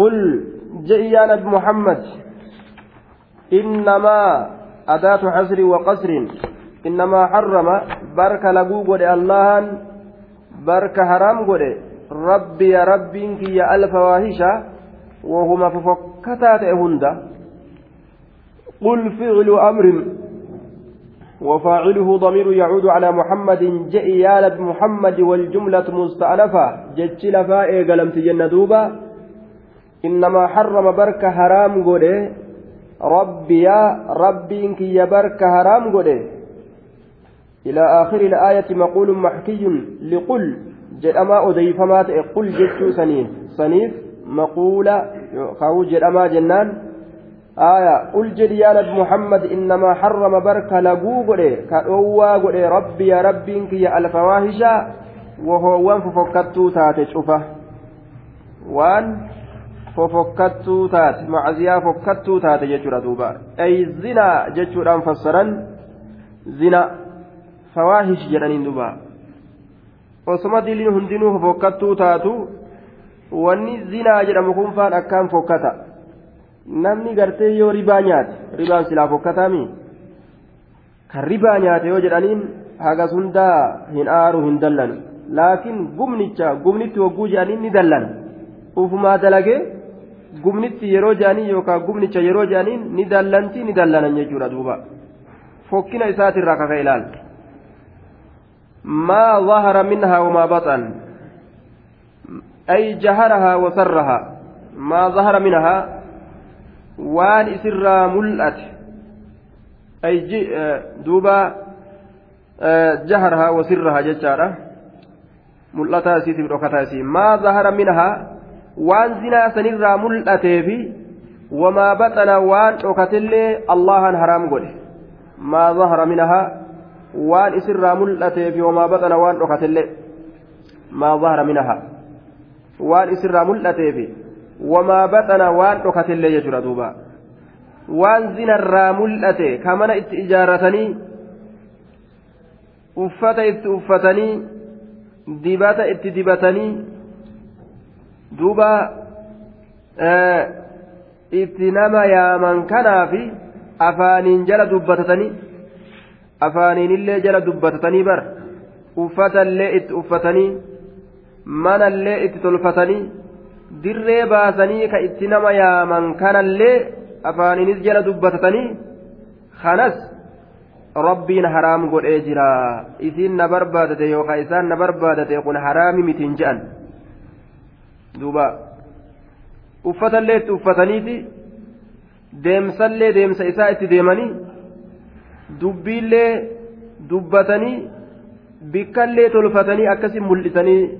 قل جئ نبي محمد. إنما أداة حزر وقصر. إنما حرم. برك لقو قد الله برك حرام قد ربي يا ربي يا الفواحش وهما ففكتات هند قل فعل أمر. وفاعله ضمير يعود على محمد. جئ محمد والجملة مستأنفة. جتش لفاء قلمت جنة دوبا. حرم برك حرام قده. ربي يا ربي إنك يا برك حرام قده. إلى آخر الآية مقول محكي لقل. جدما أضيفما قل جتشو سنين سنيف. مقولة خاو جدما جنان. آية قل جد يا نبي محمد إنما حرم برك لقو قده. كأوا قده. ربي يا ربي إنك يا الفواهش وهو وان ففكتو تاتي شوفه وان fofokkattuu taate macasiyaa fokkattuu taate jechuudha duuba. Ay zinaa jechuudhaan fassaran zina fawaahish jedhaniin duuba. Osoma diliin hundinuu fofokkattuu taatu wanni zinaa jedhamu kun faan akkaan fokkata. Namni gartee yoo ribaa nyaate ribaan silaa fokkataami kan ribaa nyaate yoo jedhaniin hagas hundaa hin aaru hin dallanu laakiin gumnicha gumnitti hogguu jedhaniin ni dallana ufumaa dalagee gumnitti yeroo jedhanii yookaan gumnicha yeroo jedhaniin ni dallantii ni dallanan jechuudha duuba fokkina isaatirraa kaka ilaal maa ظهر منها وما بطن أي جهرها وسرها ما ظهر منها وان إسرى ملأت أي دوبا جهرها وسرها ججارة ملأتا سيتي بروكتا ما ظهر منها waan zinaa sanirraa mul'atee fi wamaa baxana waan dhokatillee allahan haraam godhe. Maa zahara minahaa? Waan isirraa mul'atee fi wamaa baxana waan dhokatillee maa zahara minahaa? Waan isirraa mul'atee fi wamaa baxana waan dhokatillee jechuudha duuba. Waan zinarraa mul'ate ka mana itti ijaarratanii uffata itti uffatanii dibata itti dibatanii duuba itti nama yaaman kanaafi afaaniin jala dubbatatanii afaaniinillee jala dubbatatanii bar uffatallee itti uffatanii manallee itti tolfatanii dirree baasanii ka itti nama yaaman kanallee afaaniinis jala dubbatatanii kanas rabbiin haraam godhee jira isiin na barbaadate yookaan isaan na barbaadate kun haraami mitiin je'an. Duuba. Uffatallee itti uffataniiti. Deemsallee deemsa isaa itti deemanii dubbiillee dubbatanii bikkallee tolfatanii akkasin mul'isanii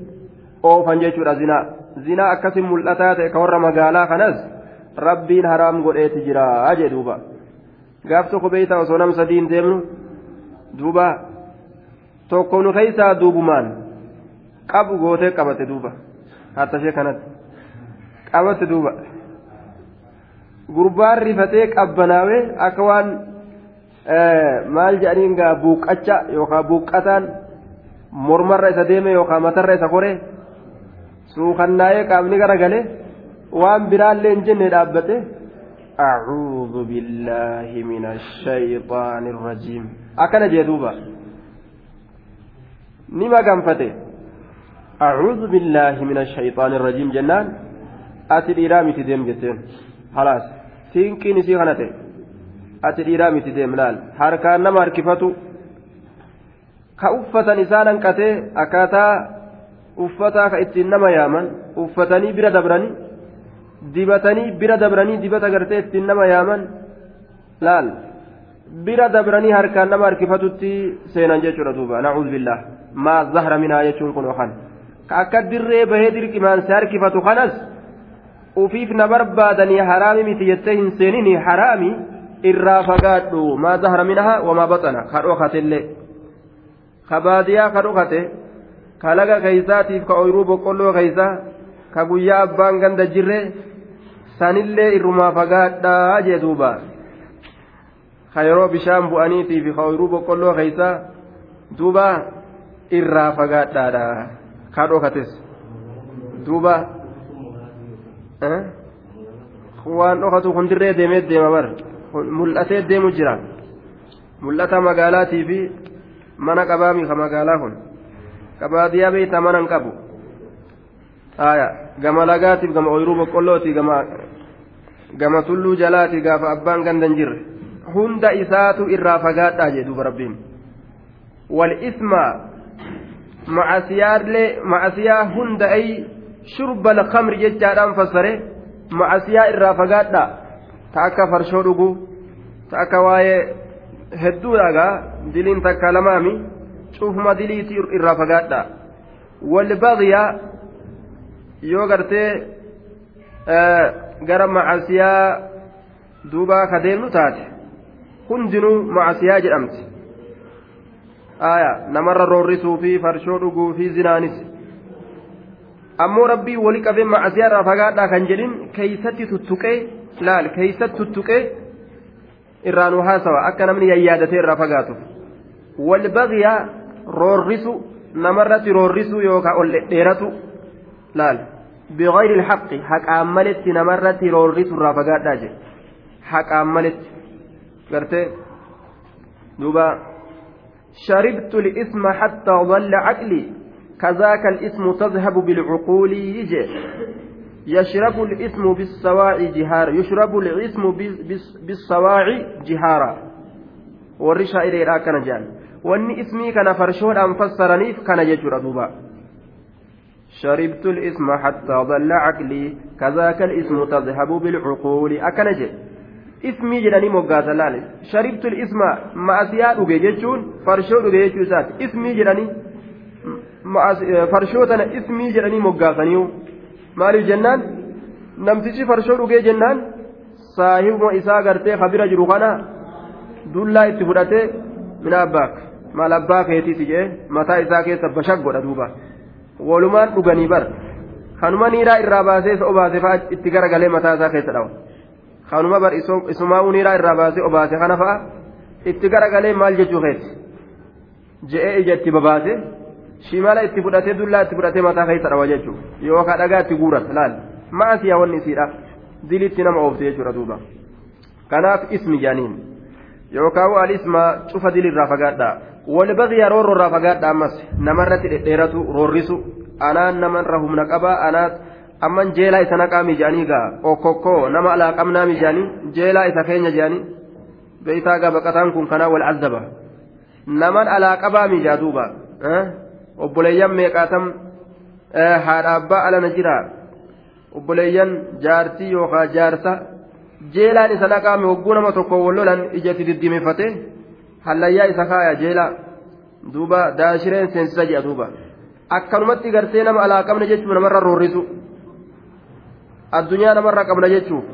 oofan jechuudha zinaa zinaa akkasin mul'ataa ta'e ka warra magaalaa kanas rabbiin haraam godheeti jira jee duuba. Gaaf tokko beeytaa osoo nam sadiin deemnu duuba. Tokko nu keessaa duubumaan qabu gootee qabate duuba. hattashee kanatti qabatti duuba gurbaan rifatee qabbanaawee akka waan maal jedhaniin gaa buuqqacha yookaan buuqqataan mormarra isa deeme yookaan matarra isa koree suukannaa'ee qaamni garagalee waan biraallee hin jenne dhaabbate أعوذ بالله من الشيطان الرجيم أكن جدوبا نما قنفته أعوذ بالله من الشيطان الرجيم جنان أتي الإرامي تديم جتين خلاص سينكي نسي غنته أتي الإرامي تديم لال حركان نما ka uffatan isaanan qatee akkaataa uffataa ka ittiin nama yaaman uffatanii bira dabranii dibatanii bira dabranii dibata gartee ittiin nama yaaman laal bira dabranii harkaan nama harkifatutti seenan jechuudha duuba nacuudhu billah maa zahra minhaa jechuun kun yookaan ka akka dirree bahee dirqimaan si harkifatu kanas ufiif na barbaadanii haraami miti jettee hin seenini haraami irraa fagaadhu maa zahara minahaa wamaa baxana ka dhokatillee ka baadiyaa ka dhokate ka laga keeysaatiif ka ooyiruu boqqolloo keeysa ka guyyaa abbaan ganda jirre sanillee irrumaa fagaadhaa jee duuba ka yeroo bishaan bu'aniitiif ka ooyiruu boqqolloo keeysa duuba irraa fagaadhaadha ka dhokates duuba waan dhokatu kun dirree deemee deema bar mul'atee deemu jira mul'ata magaalaatii fi mana qabaami ka magaalaa kun qabaadiyaa beeyta mana hin qabu gama lagaatiif gama ooyiruu boqqollooti gama gama tulluu jalaati gaafa abbaan ganda hin jirre hunda isaatu irraa fagaadhaa jee duuba rabbiin wal isma macasiyaa hunda ay shurba alkamri jechaadhaan fassare macasiyaa irraa fagaadhaa ta akka farshoo dhuguu ta akka waa'ee hedduudhagaa diliin takka lamaami cufuma diliiti irraa fagaadhaa walbagya yoo gartee gara macasiyaa duubaa ka deemnu taate hundinuu macasiyaa jedhamti aya namarra roorrisuu fi farshoo dhuguu fi zinaanis. Ammoo rabbii wali qabee macasiyaarraa fagaadhaa kan jedhin keeysatti tuttuqee laal keeysatti tuttuqee irraa nu haasawa akka namni yayyaadate irraa fagaatu. Walbagiyaa roorrisu namarratti roorrisu yookaan ol dhedheeratu laal. Biqayri ilxaqi haqaan maletti namarratti roorrisu irraa fagaadhaa jedhe haqaan maletti. Gartee duuba. شربت الإثم حتى ضل عقلي. كذاك الإثم تذهب بالعقول يجي. يشرب الإثم بالسواع جهارا. يشرب الإثم بالسواع جهارا. والرشا إلى كان جان واني اسمي كان فرشود أن فسرنيف كان يجر دوبا. شربت الإثم حتى ضل عقلي. كذاك الإثم تذهب اسمي جدني مقاتا لالي شربت الإثم ما أسياد وجيجون فرشود وجيجون سات اسمي جدني farshootana ismii jedhanii moggaasaniiyu maaliif jennaan namtichi farshoo dhugee jennaan saahibuma isaa gartee kabira jiru kana dullaa itti fudhatee mina abbaak maal abbaa keetiiti jee mataa isaa keessa bashak godha duuba walumaan dhuganii bar kanuma niiraa irraa baasee isa obaase fa'a itti garagalee mataa isaa keessa dhawa kanuma bar isumaa'uu niiraa irraa baasee obaase kana fa'a? Itti garagalee maal jechuu keeti je'ee ija itti babaase shimala itti fudhatee dullaa itti fudhatee mataa keessa dhawa jechuudha yookaan dhagaa itti guurata laal. Maasiyaa wanni isiidha dilitti nama oofte jechuudha duuba. Kanaaf ismi jaaniin. Yookaan al isma cufa dilirraa fagaadhaa. Wal baqiyaa roorroorraa fagaadhaa ammas. Namarratti dhedheeratu roorrisu. Anaan namarra humna qabaa anaat amman jeelaa isa naqaa mijaanii gaa? Okkokkoo nama alaa qabnaa mijaanii? Jeelaa isa keenya jaanii beeytaa gaa baqataan kun kanaa wal azaba naman alaa qabaa mijaa duuba. Obboleeyyan meeqaatam haadha abbaa alana jira? Obboleeyyan jaartii yookaan jaarsa jeelaan isa naqaame hogguu nama tokko wallolan ijatti diddimeeffate hallayyaa isa kaaya jeelaa duuba daashireen seensisa jedha duuba. Akkanumatti gartee nama alaa qabna jechuun namarra roorrisu addunyaa namarra qabna jechuun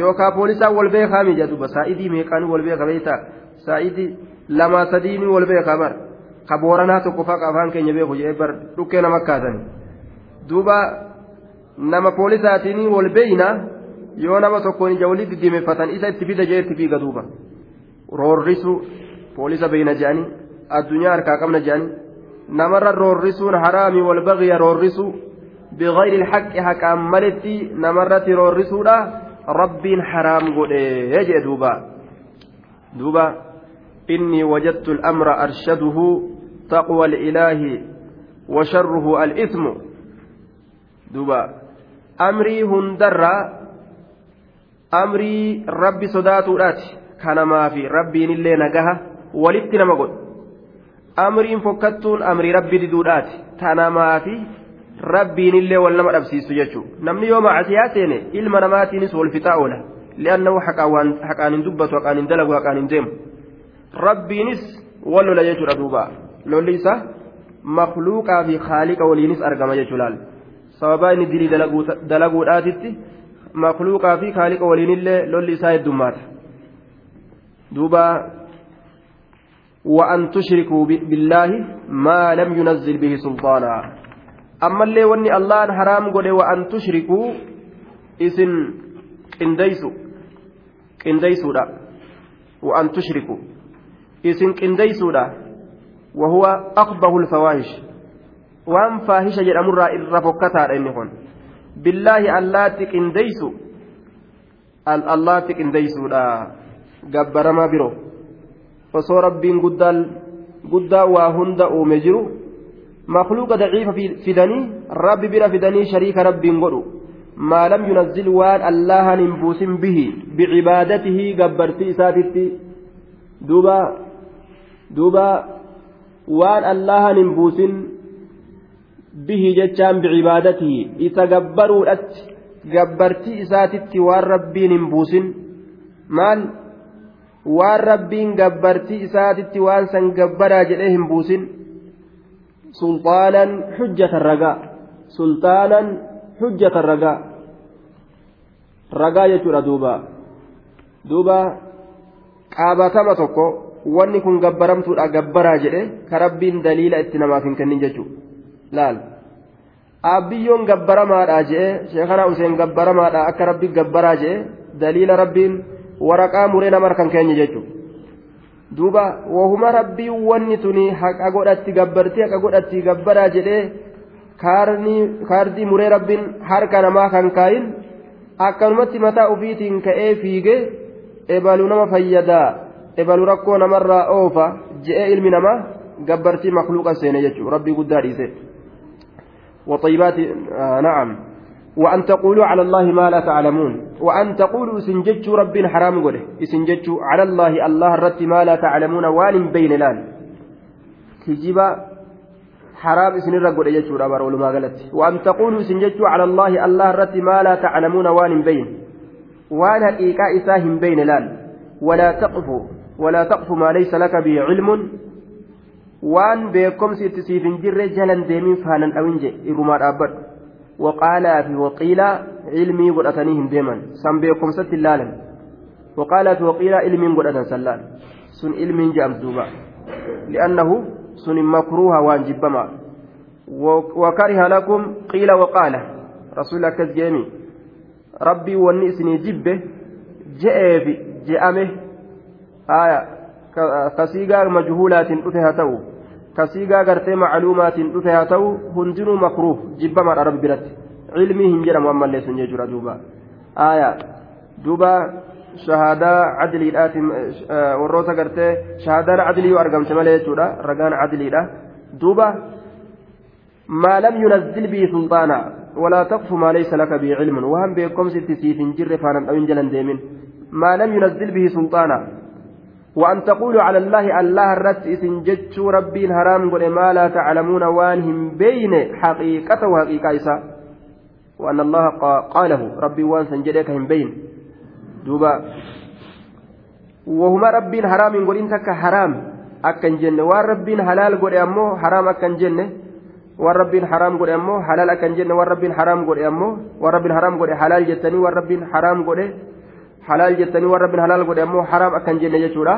yookaan poolisaan wal beekaa miidha duuba saa'idii meeqaan wal beeka beektaa saa'idii lamaa sadii wal beekaa bara. ka booranaa tokko faqa afaan keenya beeku jedhee bar dhukkee nama kaasani duuba nama poolisaatiin wal beeyna yoo nama tokkoon ija walii diddimeeffatan isa itti fida jee itti fiiga duuba roorrisu poolisa beeyna jedhanii addunyaa harkaa qabna jedhanii namarra roorrisuun haraami wal baqiya roorrisu بغير الحق حق ملتي نمرت رورسودا ربين حرام قولي. يجي دوبا. دوبا. إني وجدت الأمر أرشده تقوى الإله وشره الإثم. دوبا. أمري هندرا أمري ربي صداتو راتي. كان ما في ربي نلي نجاها ولدت نمقل أمري فكتون أمري ربي دوداتي تانا ما في ربي نلي ولا ما أبسيس يجو نمني يوم عسياتين إلما نماتينس والفتاؤنا لأنه حكا حكا ندبت وكان اندلق وكان اندم rabbiinis wal lola jechuudha duuba lolli isa makluuqaa fi haaliqa waliinis argama jechuudha sababaa inni dilii dalaguudhaatitti makluuqaa fi kaaliqa waliinillee lolli isaa heddummaata duuba وأن تشركوا بالله ما لم ينزل به سلطانا اللي وني الله حرام قد وأن تشركوا إسن قنديسو قنديسو لا وأن تشركوا. إسن قنديسو لا وهو أقبه الفواحش. وأن فاحشة جرأمر الرفقتا إنهن بالله الله تقنديسو الله تقنديسو لا جبر ما برو osoo rabbiin guddaa waa hunda uume jiru fidanii rabbi bira fidanii shariika rabbiin godhu maa lam yunazzil waan allahan hin buusin bihi bicibaadatihi gabbartii isaatitti duuba duuba waan allahan hin buusin bihi jechaan bicibaadatihi isa gabbaruudhatti gabbartii isaatitti waan rabbiin hin buusin maal waan rabbiin gabbartii isaatitti waan san gabbaraa jedhee hin buusin sulxaanan hujjatan ragaa sulxaanan hujjatan ragaa ragaa jechuudha duuba duuba qaabatama tokko wanni kun gabbaramtuudha gabbaraa jedhe ka rabbiin daliila itti namaaf hin kennin jechuudha laal abbiyyoon gabbaramaadha jedhe sheekana useen gabbaramaadha akka rabbi gabbaraa jedhe daliila rabbiin. waraqaa muree nama harkan keenya jechuudha duuba wahuma rabbii wanni tuni haqa godhatti gabbartii haqa godhatti gabbaraa jedhee kaardii muree rabbiin harka namaa kan kaayin akkanumatti mataa ofiitiin ka'ee fiigee ebalu nama fayyadaa ebalu rakkoo namarraa oofa je'ee ilmi namaa gabbartii makluuqa seene jechuudha rabbii guddaa dhiise. وطيبات آه نعم وأن تقولوا على الله ما لا تعلمون وأن تقولوا سنجتشوا رب حرام قوله سنجتشوا على الله الله الرت ما لا تعلمون وان بين لأن كجيبا حرام سنر قوله يجتشوا رابر ما قالت وأن تقولوا سنجتشوا على الله الله الرت ما لا تعلمون وان بين. وأن حقيقة إساهم بين لأن ولا تقف ولا تقف ما ليس لك به علم. وأن بكم ستسيف جر جلا ديمين فانا أوينجي إرما أبد hin deeman san beekumsatti ilaalan waqaalaa fi waqiilaa ilmiin godhatan sallaan sun ilmiin je'amtu duuba li'annahu sun makruuha waan jibbamaa wakariha lakum qiila waqaala rasuulli akkas jeemi rabbii wanni isinii jibbe je'eefi je'ame aya kasiigaa majhuulaatiin dhufe haa ta'u gartee macluumaatiin dhufe haa ta'u hundinuu makruuf jibbamaadha rabbi biratti cilmii hin jedhamu ammallee sun jechuudha duuba aayaa duuba shahaadaa cadliidhaatiin warroota gartee shahaadaan cadlii yoo argamte malee jechuudha ragaan cadliidha duuba maa lam yunazzil bii sulxaana ولا تقف ما ليس لك به علم وهم بكم ست سيف جر فانا أو جلن ديمن ما لم ينزل به سلطانا وأن تقولوا على الله الله الرت إسن جتشو ربين هرام قل ما لا تعلمون وانهم بين حقيقة وحقيقة إسا. وأن الله قاله ربي وان سنجدك هم بين. دوبا. وهما ربين حرام قل إنتك حرام أكن جنة. وان ربين حلال قل أمو حرام أكن جنة. waan rabbiin haraam godhe ammoo halaal akkan jenne waan rabbiin haraam godhe ammoo waan rabbiin haraam godhe halaal jettanii waan rabbiin haraam godhe halaal jettanii waan rabbiin halaal godhe ammoo haraam akkan jenne jechuudha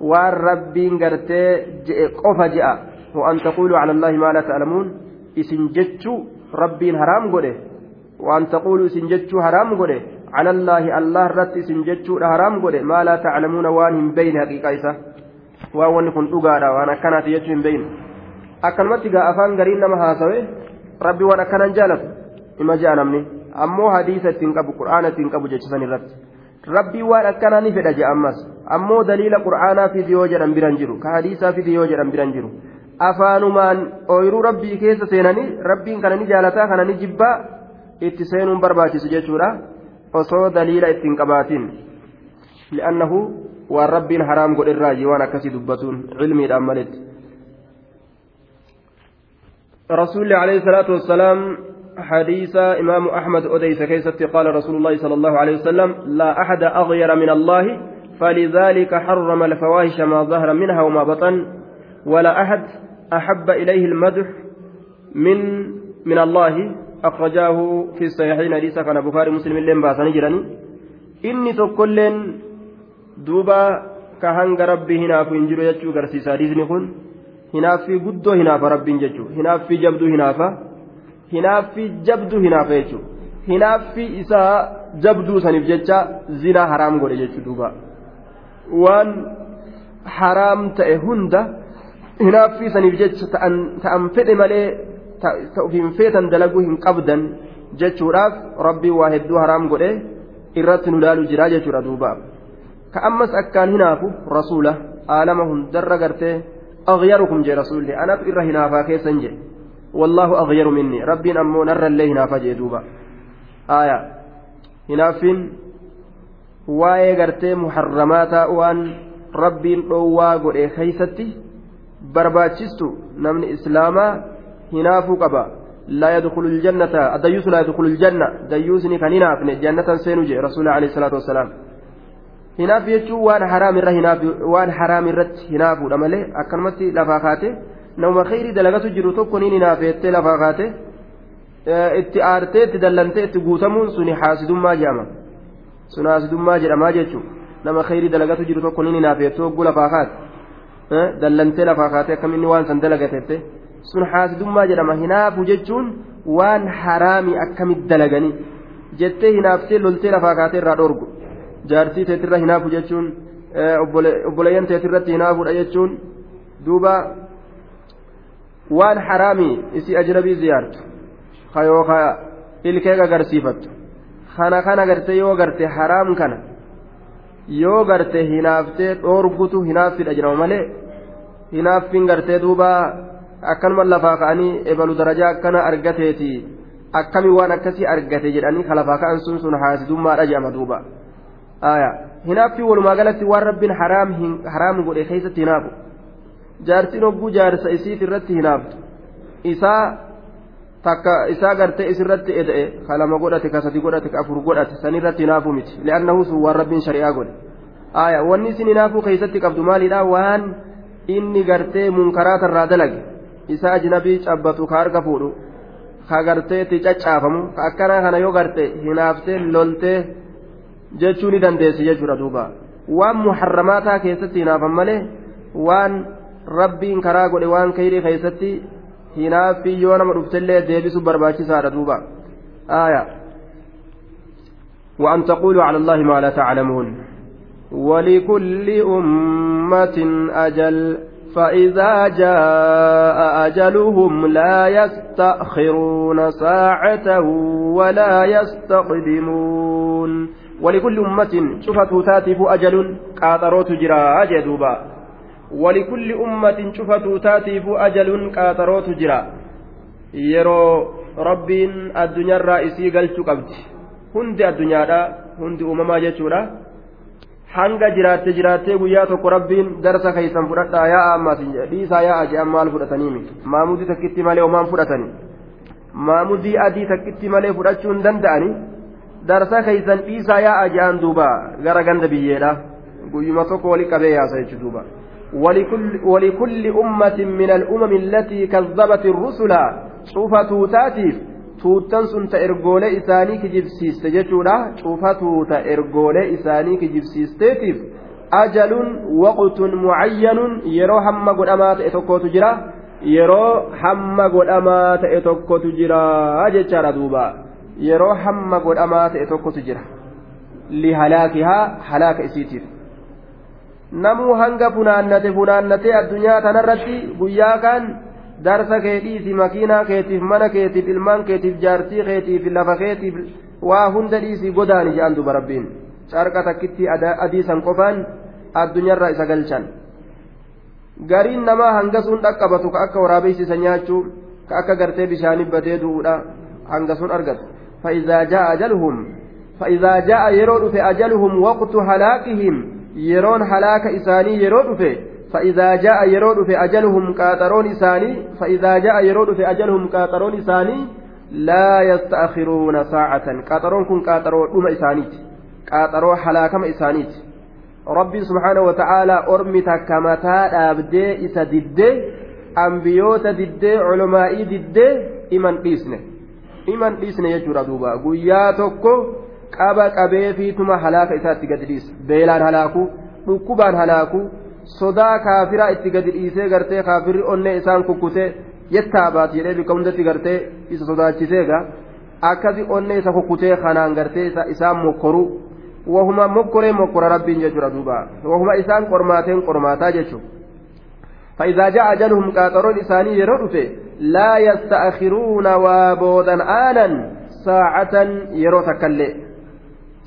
waan rabbiin gartee je'e qofa je'a waan taquulu cala allaahi maa laa ta'lamuun isin jechuu rabbiin haraam godhe waan taquulu isin jechuu haraam godhe cala allaahi allah irratti isin jechuudha haraam godhe maa laa ta'lamuuna waan hin beyne haqiiqaa isa waan wanni kun dhugaadha waan akkanaati jechuu hin beyne akkanumatti gaa afaan gariin nama haasawe rabbi waan akkanan jaalatu ima je'a namni ammoo hadiisa ittiin qabu qur'aana ittiin qabu jechisan irratti rabbii waan akkanaa ni fedha jedha ammas. Ammoo daliila qur'aanaa fidi yoo jedhan biran jiru. Ka hadiisaa fidi yoo jedhan biran jiru. Afaanumaan ooyiruu rabbii keessa seenanii rabbiin kana ni jaalataa kana ni jibbaa? Itti seenuun barbaachisu jechuudha. Osoo daliila ittiin qabaatiin li'annahu waan rabbiin haraam godherraayi waan akkasii dubbatuun cilmiidhaan maletti rasuulli alayhi salaatu wassalaam حديث إمام أحمد أديس كيست قال رسول الله صلى الله عليه وسلم لا أحد أغير من الله فلذلك حرم الفواحش ما ظهر منها وما بطن ولا أحد أحب إليه المدح من من الله. أخرجاه في الصحيحين حديثا كان بخاري مسلم اللين باسني جراني. إني تقولن دوبا كهنگ ربي هنا في إنجيل يجو غرسيس حديثني كن هنا في قدو هنا ججو هنا في جبدو هنا فا hinaaffii jabduu hinaafa jechuudha. Hinaaffii isaa jabduu saniif jecha zinaa haraam godhe jechuudha duuba. Waan haraam ta'e hunda hinaaffii saniif jecha ta'an fedhe malee ta'ufiin feetan dalaguu hin qabdan jechuudhaaf rabbii waa hedduu haraam godhe irratti nu laalu jira jechuudha duuba. Ka ammas akkaan hinaafu rasuula aalama hundarra gartee aghyarukum jee rasuulli anatu irra hinaafaa keessan jedhe wallaahu aghyaru minni rabbiin ammoo narrallee hinaafa jee duuba aayaa hinaaffiin waa'ee gartee muharramaataa waan rabbiin dhoowwaa godhe keeysatti barbaachistu namni islaamaa hinaafuu qaba laa yadkhulu ljannata addayyuusu laa yadkhulu ljanna dayyuusni kan hinaafne jannatan seenu jee rasuuli alayhi salaatu wassalaam hinaaf jechuun waan haraam irra hinaafu waan haraam irratti hinaafuudha malee akkanumatti lafaa kaate nama khayrii dalagatu jiru tokko niin hinaafeettee lafaa kaate itti aartee itti dallantee itti guutamuun suni haasidummaa jedhama sun haasidummaa jedhamaa jechuun nama khayrii dalagatu jiru tokko niin hinaafeettee hogguu lafaa kaate dallantee lafaa kaate akkamitti waan san dalagateette. sun haasidummaa jedhama hinaafu jechuun waan haraami akkamitti dalaganii jettee hinaaftee loltee lafaa kaatee irraa dhorgu jaartii teetirra hinaafu jechuun obboleeyyan teetirratti hinaafuudha jechuun duuba waan haraami isii ajnabii ziyaartu kayookaa ilkee agarsiifattu kana kana gartee yoo garte haraam kana yoo garte hinaaftee dhoorgutu hinaaffidha jedhama malee hinaaffiin gartee duuba. akkanuma lafaa ka'anii ebalu darajaa akkana argateeti akkami waan akkasii argate jedhanii ka lafaa ka'an sun sun haasidummaadha jedhama duuba hinaaffi walumaa galatti waan rabbiin haraam godhe keessatti hinaafu jaartiin hogguu jaarsa isiif irratti hinaaftu isaa takka isaa gartee isirratti eda'e ka lama godhate ka sadi godhate ka afur godhate sanirratti hinaafu miti li'annahu sun waan rabbiin shari'aa godhe wanni isin hinaafuu keessatti qabdu maalidha waan inni gartee munkaraatarraa dalage isa ajnabii cabbatu ka harka fuudhu ka gartee itti caccaafamu ka akkana kana yoo garte hinaaftee loltee jechuu ni dandeessi jechuudha duuba waan muharramaataa keessatti hinaafan malee waan rabbiin karaa godhe waan kayrii keessatti hinaaffii yoo nama dhuftellee deebisu barbaachisaadha duuba. آية وأن تقولوا على الله ما لا تعلمون ولكل أمة أجل فإذا جاء أجلهم لا يستأخرون ساعة ولا يستقدمون ولكل أمة شفت تاتف أجل قاطروت جرا جدوبا walikulli ummatin cufa tuutaatiifu ajaluun qaaxarootu jira yeroo rabbiin addunyaarraa isii galchu qabdi hundi addunyaadha hundi uumamaa jechuudha hanga jiraatte jiraattee guyyaa tokko rabbiin darsa keessan fudhadhaa yaa'a ammaas dhiisaa yaa'a je'an maal fudhataniimi maamudii takkitti malee homaan fudhatani maamudii adii takkitti malee fudhachuun danda'ani darsa keessan dhiisaa yaa'a je'an duuba gara ganda biyyeedha guyyuma tokko wali qabee yaasa jechuu duuba. ولكل أمة من الأمم التي كذبت الرسل شوف توتاتيف tuuttan sun ta ergoolee isaanii kijibsiiste jechuudha cufa tuuta ergoolee isaanii kijibsiisteetiif ajaluun waqtun mucayyanun yeroo hamma godhamaa ta'e tokkotu jira yeroo hamma godhamaa ta'e tokkotu jira jechaadha duuba yeroo hamma godhamaa ta'e tokkotu jira lihalaakihaa halaaka isiitiif namuu hanga funaannate funaannatee addunyaa tanarratti guyyaa kaan darsa keetiif makiinaa keetiif mana keetiif ilmaan keetiif jaartii keetiif lafa keetiif waa hunda dhiisii godaani jedhan duba rabbiin carqa takkitti adiisan qofaan addunyaarraa isa galchan gariin namaa hangasuun dhaqqabatu ka akka waraabeysiisa nyaachuu ka akka gartee bishaanii badee du'uudha hangasuun argatu فإذا جاء أجلهم فإذا جاء يرون في أجلهم وقت هلاكهم يرون هلاك إساني يرون في فإذا جاء يرود في أجلهم قاطرون إساني فإذا جاء يرود في أجلهم قاطرون إساني لا يستأخرون ساعة قاطرون كن قاطرون أم إسانيت قاطرون حلاكم إسانيت ربي سبحانه وتعالى أرمي تكمتا أبدي إسا ددي أنبيوت ددي علمائي ددي إمن قيسنه iman dhiisne jechuudha duuba. Guyyaa tokko qaba qabeefiituma halaaka isaatti gadi dhiisa beelaan halaaku dhukkubaan halaaku sodaa kaafiraa itti gadi dhiisee gartee kaafirri onnee isaan kukkutee jettaa baati jedhee bikka hundatti gartee isa sodaachiseega akkasi onnee isa kukkutee kanaan gartee isaan mokkoru wahuma mokkoree mokkora rabbiin jechuudha duuba wahuma isaan qormaateen qormaataa jechuudha. فإذا جاء أجلهم قاطرون إساني يرد لا يستأخرون وابودا آنا ساعة يرو تكلي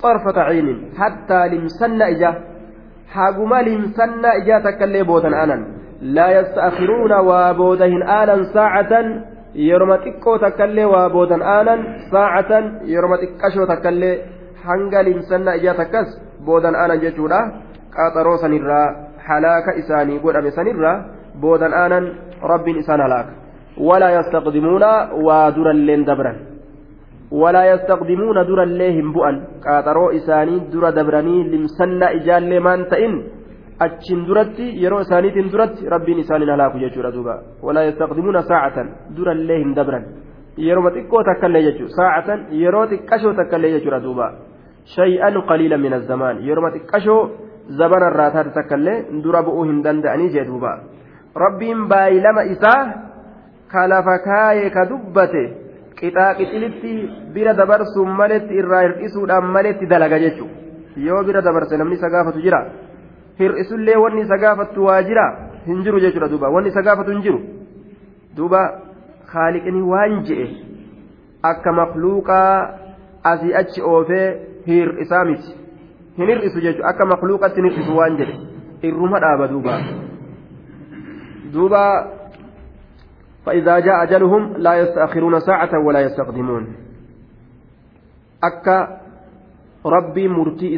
طرفة عين حتى لمسن إجا حاقما لمسن إجا تكلي بودا آنا لا يستأخرون وابودهن آنا ساعة takkaillee waa boodan aanan saacatan yeroma xiqqashoo takkaillee hanga limsannaa ijaa takkas boodan aanan jechuudha qaxaroo sanirraa halaaka isaanii godhame sanirraa boodan aanan rabbiin isaan halaaka walaa yastaqdimuuna waa duralleen dabran yastaqdimuuna durallee hin bu'an qaxaroo isaanii dura dabranii limsannaa ijaallee maan ta'in achiin duratti yeroo isaaniitiin duratti rabbiin isaaniin halaaku jechuudha duuba walaa yastaqdimuuna saacatan durallee hin dabran yeroo xiqqoo takkallee jechuudha saacatan yeroo xiqqashoo takkallee jechuudha duuba shay'an qaliila min azzamaan yeroo xiqqashoo zabana irraa taate takkallee dura bu'uu hin danda'anii jee duuba rabbiin baay'ilama isaa qixaa qixilitti bira dabarsuun maletti irraa hir'isuudhaan maletti dalaga jechuudha. Yoo bira dabarse namni isa gaafatu jira. hir'isullee wanni isa gaafattu waa jira. Hin jiru jechuudha duuba. Wanni isa gaafatu hin jiru. Duuba haaliqni waan je'e akka makluuqaa asii achi oofee hir'isaa miti. Hin hir'isu jechuudha. Akka makluuqatti hin hir'isu waan jedhe. Irruma dhaaba duuba. Duuba فإذا جاء أجلهم لا يستأخرون ساعة ولا يستقدمون أكا ربي مرتي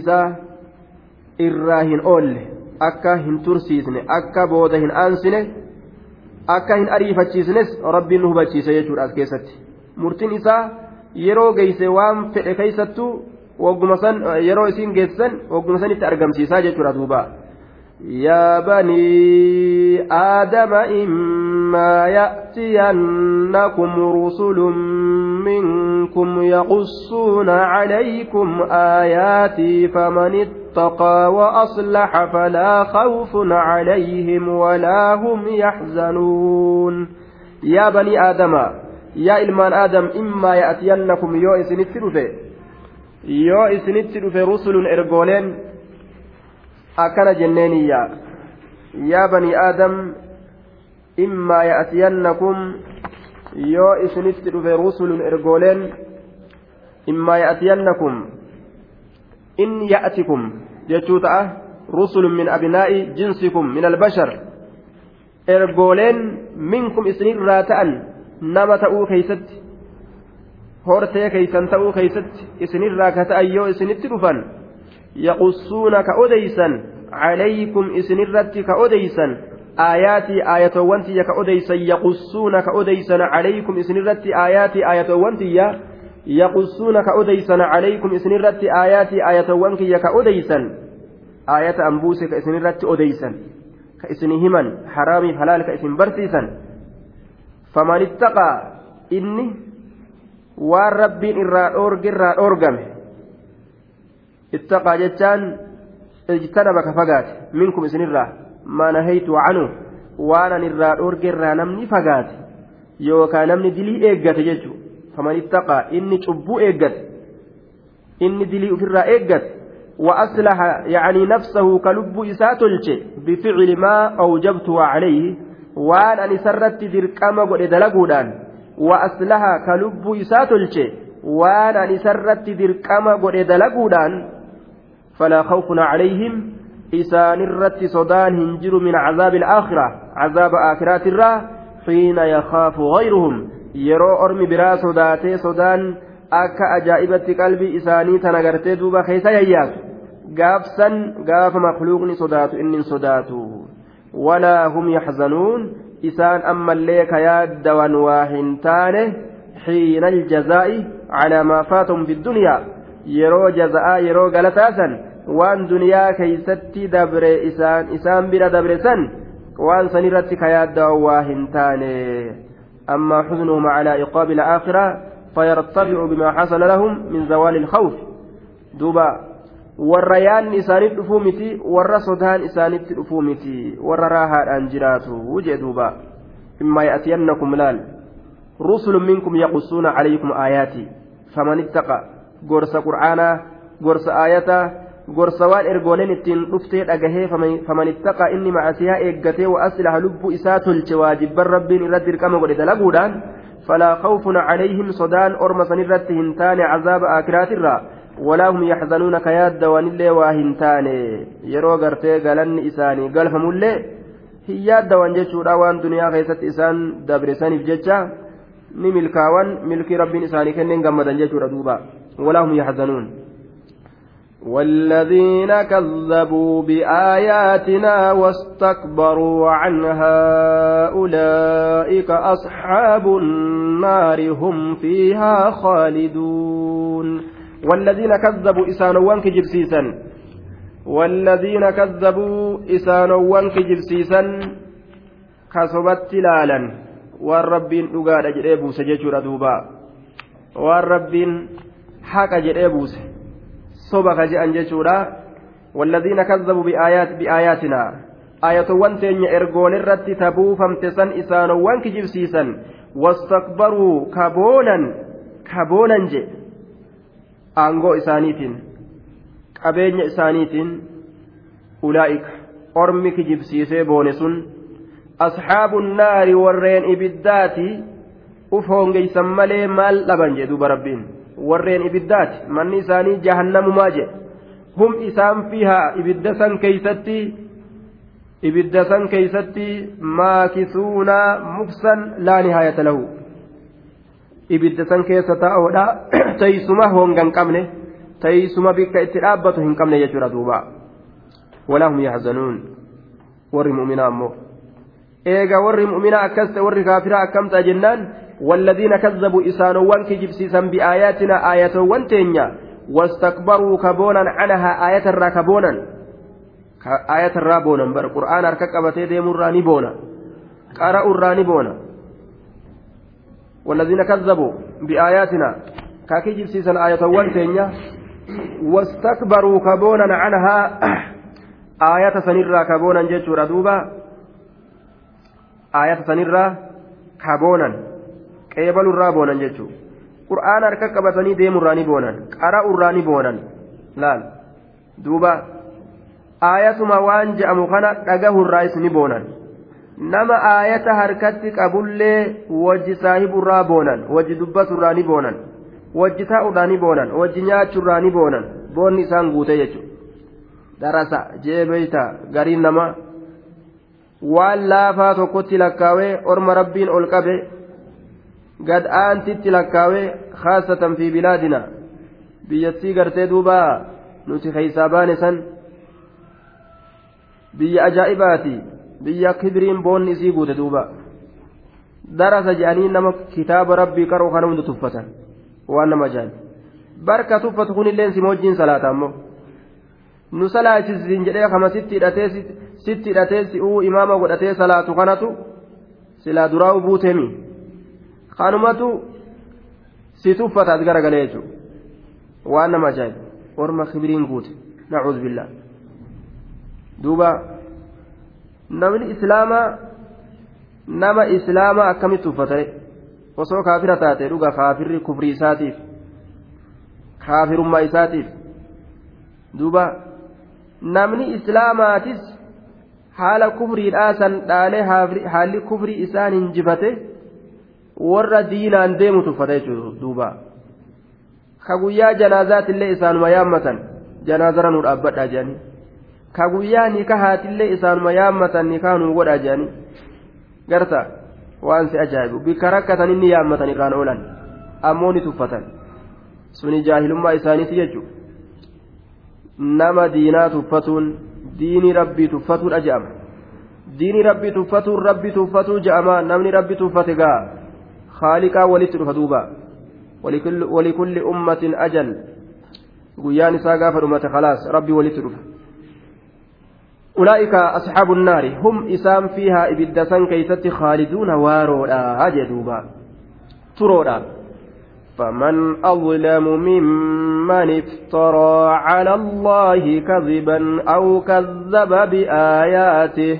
akka hin tursiisne akka booda hin aansine akka hin ariifachiisnes rabbiin nu hubachiise jechuudha as keessatti murtiin isaa yeroo geeyse waan fedhe keeysattuu wagguma san yeroo isiin geessan wagguma sanitti argamsiisaa jechuudha duuba يا بني آدم إما يأتينكم رسل منكم يقصون عليكم آياتي فمن اتقى وأصلح فلا خوف عليهم ولا هم يحزنون. يا بني آدم يا إلمان آدم إما يأتينكم يو إسنت يو إسنت رسل إرجولين akkana jenneeniyya yaa banii aadam immaa ya'tiyannakum yoo isinitti dhufe rusulun ergooleen immaa ya'tiyannakum in ya'tikum jechuu ta'a rusulun min abnaa'i jinsikum min albashar. Ergooleen minkum isinirraa ta'an nama ta'uu keeysatti hortee keeysan ta'uu keeysatti isinirraa ka ta'an yoo isinitti dhufan ka odeysan aayaatii aayatoowwan tiyya ka odeysan yaqussuuna ka odeysan calaykum isinirratti aayaatii aayatoowwan tiyya yaqussuuna ka odeysan calaykum isinirratti aayaatii aayatoowwan kiyya ka odeysan aayata ambuuse ka isinirratti odeysan ka isin himan haraamiif halaal ka isin barsiisan faman ittaqaa inni waan rabbiin irraa dhoorge ittaqaa jechaan ijtanaba ka fagaate minkum isinirraa maa nahaytu canu waan an irraa dhorgerraa namni fagaate yookaan namni dilii eeggate jechu faman ittaqaa inni cubbuu eeggate inni dilii ofirraa eeggate وأصلح يعني نفسه كلب إساتلش بفعل ما أوجبته عليه وأن أن سرت دركما قد دلقودان وأصلح كلب إساتلش وأن أن سرت دركما قد دلقودان فلا خوف عليهم إسان الرت صدان هنجر من عذاب الآخرة عذاب آخرات الرا حين يخاف غيرهم يرو أرمي برا صداتي صدان ajaa'ibatti qalbii isaanii tana gartee duuba keessa yayyaatu gaafsan gaafa makluuqni sodaatu inni sodaatu walaa hum yaxzanuun isaan ammallee ka yaaddawan waa hin taane xiina aljazaa'i calaa maa faatahum fi ddunyaa yeroo jaza'aa yeroo galataasan waan duniyaa keeysatti dabre isaan isaan bira dabre san waan sanirratti ka yaaddawan waa hin taane أما حزنهم على إقاب الآخرة فيرتفع بما حصل لهم من زوال الخوف دوبا warra sodaan isaanitti dhufuu miti warra raahaadhaan jiraatu jee duuba imma ya'tiyannakum laal rusulun minkum yaqussuuna calaykum aayaati faman ittaqa gorsa qur'aanaa gorsa aayataa gorsa waan ergooleen ittiin dhuftee dhagahee faman ittaqa inni macasiyaa eeggatee wa aslaha lubbuu isaa tolche waajibban rabbiin irratti dirqama godhe dalaguudhaan falaa khawfun calayhim sodaan orma sanirratti hin taane cazaaba aakiraatirraa walaa hum yaxzanuuna ka yaadda wanillee waa hin taane yeroo gartee galanni isaanii galfamullee hin yaaddawan jechuudha waan duniyaa keessatti isaan dabresaniif jecha ni milkaawan milkii rabbiin isaanii kenneen gammadan jechuudha duuba walaa hum yaxzanuun والذين كذبوا بآياتنا واستكبروا عنها أولئك أصحاب النار هم فيها خالدون. والذين كذبوا إسانوان كجبسيسا والذين كذبوا إسانوان كجبسيسا كسبت لالا والربين أقاد جريبوس جيشور دوبا. والربين حق جريبوس sobaka je'an jechuudha. Walladhiina kazzabu bi'aayaatinaa ayatowwan teenya ergoon ergoolerratti tabuufamte san isaanowwan kijibsiisan wastakbaruu kaboonan kaboonan je. Aangoo isaaniitiin qabeenya isaaniitiin ulaa'ika ormi kijibsiisee boone sun asxaabu naari warreen ibiddaati uf hoongeysan malee maal dhaban jedhuuba rabbiin? Warreen ibiddaati manni isaanii jahannamumaa jedhe hum isaan fiihaa ibidda san keeysatti ibidda san keeysatti maakisuuna muksan laa nihaayata lahu ibidda san keessa taa'oodha teeysuma honga hin qabne teeysuma bikka itti dhaabbatu hin qabne jechuudha duuba walaa hum yaxzanuun warri mu'minaa ammoo eega warri mu'minaa akkas ta'e warri kaafiraa akkam ta'a jennaan والذين كذبوا إسانوان كجبسيسا بآياتنا آية وانتينيا واستكبروا كبونا عنها آية الراكبونا آية الرابونا بر قرآن أركك أبتي ديم الراني بونا. قرأوا الراني بونا. والذين كذبوا بآياتنا. كاكي جبسيسا آية وانتينيا. واستكبروا كبونا عنها. آية سنرى كبونا جيتشورا دوبا. آية سنرى كبونا. qeebalurraa boonan jechuudha. Qura'aana harka qabatanii deemurraa ni boonan. Qara'urraa ni boonan. Laal? Duuba. Aayatuma waan je'amu kana dhagahurraayis ni boonan. Nama aayata harkatti qabullee wajji saahiburraa boonan wajji dubbaturraa ni boonan wajji taa'urraa ni boonan wajji nyaachurraa ni boonan. Boonni isaan guute jechuudha. Darasa jeebeeyta gariin nama waan laafaa tokkotti lakkaawee orma rabbiin ol qabee gad aantitti lakkaawee khaasatan fi bilaadina biyyattii gartee duuba nuti keeysaa baane san biyya ajaa'ibaati. biyya kibiriin boonni isii guute duuba darasa jedhanii nama kitaaba rabbii qaroo kana hunda tuffatan waan nama ajaa'ibu barka tuffatu kunillee si wajjiin salaata ammoo nu salaachisiin jedhee kama sitti hidhatee sitti hidhatee si'uu imaama godhatee salaatu kanatu silaa duraa'u buutemi kanumatu si tuffata as garagalee jechuudha waan nama ajaa'ibu. Orma kibiriin guute. Nacuudhu billaa duuba. namni islaamaa nama islaamaa akkamitti uffatare osoo kaafira taate dhuga kaafirri kufrii isaatiif kaafirummaa isaatiif. Duuba namni islaamaatis haala kufriidhaa san dhaalee haalli kufrii isaan hinjifate warra diinaan deemutu uffata jechuudha duuba. Ka guyyaa janaazaatiillee isaanuma yaammatan janaazara nu dhaabbadhaa jedhanii ka guyyaa nikahaatillee isaanuma yaammatan nikaa nuu godha jedhanii garta waan si ajaa'ibu. Bikka rakkatan inni yaammatan irraan oolan ammoo ni tuffatan. Suni jaahilummaa isaaniiti jechuudha nama diinaa tuffatuun diinii rabbii tuffatuudha je'ama. Diinii rabbii tuffatuun rabbii tuffatuu je'ama namni rabbii tuffate gaa dhufa duuba walikulli ummatin ajal guyyaan isaa gaafa dhumate khalaas rabbii walitti dhufa. أولئك أصحاب النار. هم إسام فيها إبدسان كيست خالدون وارودا. أجدوبا ترودا. فمن أظلم ممن افترى على الله كذبا أو كذب بآياته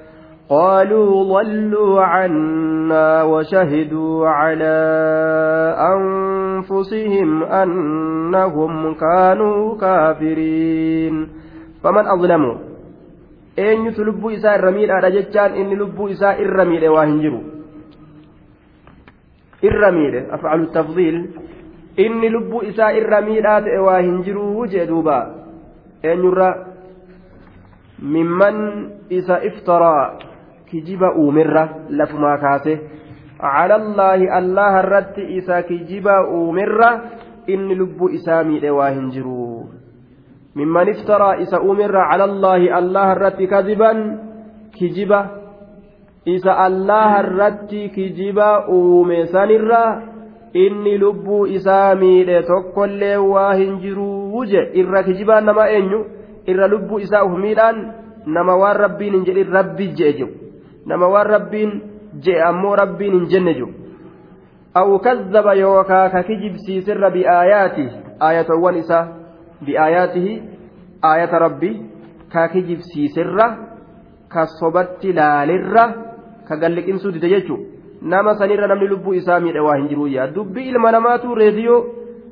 قالوا ضلوا عنا وشهدوا على أنفسهم أنهم كانوا كافرين. فمن أظلموا أن إيه يتلبوا إساء الرميل؟ على جتان إن لبوا إساء الرميل وهنجروا الرميل أفعل التفضيل. إن لبوا إساء الرميل وهنجروا وجدوا أن إيه يرى ممن إذا افترى. Kijiba uumirra lafumaa kaase calallaahi allaha irratti isa kijiba uumirra inni lubbuu isaa miidhe waa hin jiru mimman iftaraa isa uumirra calallaahi allaha irratti kadiban kijiba isa allaha irratti kijiba uume sanirra inni lubbuu isaa miidhe tokkollee waa hin jiruu je irra kijibaan nama eenyu irra lubbuu isaa uf miidhaan nama waan rabbiin hin jedhin rabbi je'e jiru nama waan rabbiin je'e ammoo rabbiin hin jenne jiru. Aw kazzaba yookaa ka kijibsiisirra bi'aayaati aayatowwan isaa bi'aayaatihi aayata rabbi ka kijibsiisirra ka sobatti laalirra ka galliqimsuu dide jechuudha nama sanirra namni lubbuu isaa miidhe waa hin jiru yaa. Dubbii ilma namaatu reediyoo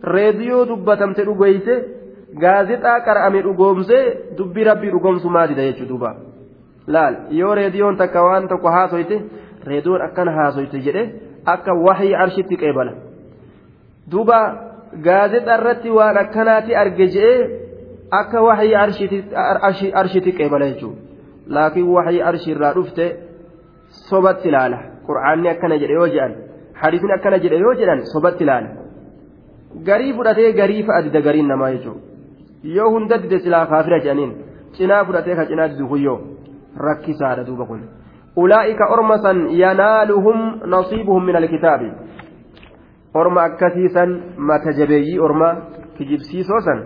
reediyoo dubbatamte dhugoyse gaazexaa qara'ame dhugoomse dubbii rabbii dhugoomsu maa dida jechuudha duuba. Laal yoo reediyoon takka waan tokko haasoyte reediyoon akkana haasoyte jedhe akka waxii arshitti qeebala. Duuba gaazexaa irratti waan akkanaati arge jedhee akka waxii arshitti qeebala jechuudha. Laakiin waxii arshiirraa dhufte sobatti ilaala qur'aanni akkana jedhe yoo jedhan hadiisni akkana jedhe yoo jedhan sobatti ilaala garii fudhatee garii fa'a dida gariin namaa jechuudha. Yoo hunda dide silaa kaafira jedhaniin cinaa fudhatee ka cinaa didu kuyyoo. Rakkisaadha duuba kun ulaa'ika orma san yanaaluhum nasiibuhum min alkitaabi orma akkasiisan mata jabeeyyii orma kijibsiisoo san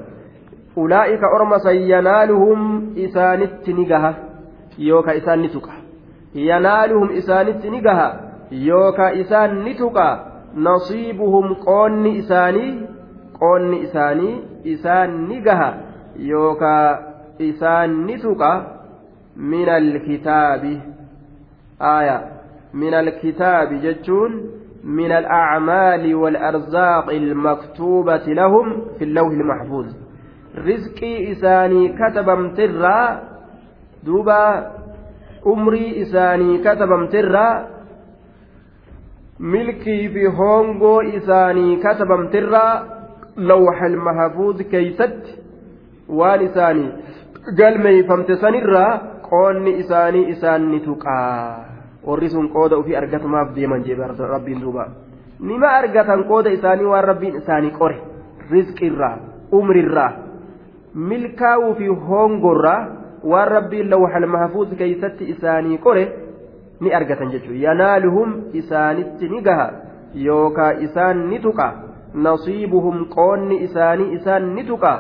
ulaa'ika orma san yanaaluhum isaanitti ni gaha yooka isaan ni tuqa yanaaluhum isaanitti ni gaha yooka isaan ni tuqa nasiibuhum qoonni isaanii qoonni isaanii isaan ni gaha yooka isaan ni tuqa من الكتاب آية من الكتاب جتون من الأعمال والأرزاق المكتوبة لهم في اللوح المحفوظ رزقي إساني كتبمترا دوبا umrii isaanii katabamtirraa milkii fi hongoo isaanii katabamtirraa lawxal mahafuuz keeysatti waan isaanii galmeeyfamte sanirraa qoonni isaanii isaan ni tuqaa warri sun qooda ofii argatumaaf deeman jee rabbiin duuba nima argatan qooda isaanii waan rabbiin isaanii qore rizqirraa umrirraa milkaa'uu fi hongorraa waan rabbiin lawxal mahfuuz keeysatti isaanii qore ni argatan jechuudha yanaaluhum isaanitti ni gaha yookaa isaan ni tuqa nasiibuhum qoonni isaanii isaan ni tuqa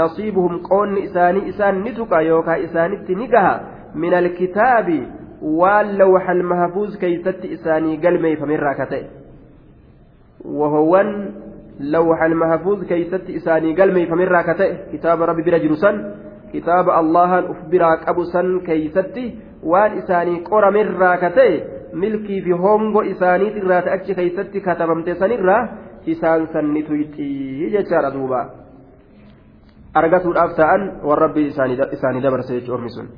nasiibuhum qoonni isaanii isaan ni tuqa yookaa isaanitti ni gaha من الكتاب واللوح المحفوظ كيست إساني قلمي فمن كتئ وهو لوح المحفوظ كيست إساني قلمي فمن كتئ كتاب ربي برجلسا كتاب الله أخبرك أبسا كيست وان إساني قرى من كتئ milkii fi hongo isaaniit irraa achi keeysatti katabamte sanirraa isaan sanni tuyxii jechaadha duuba argatuudhaaf ta'an waan rabbii isaanii dabarse jechuu ormi sun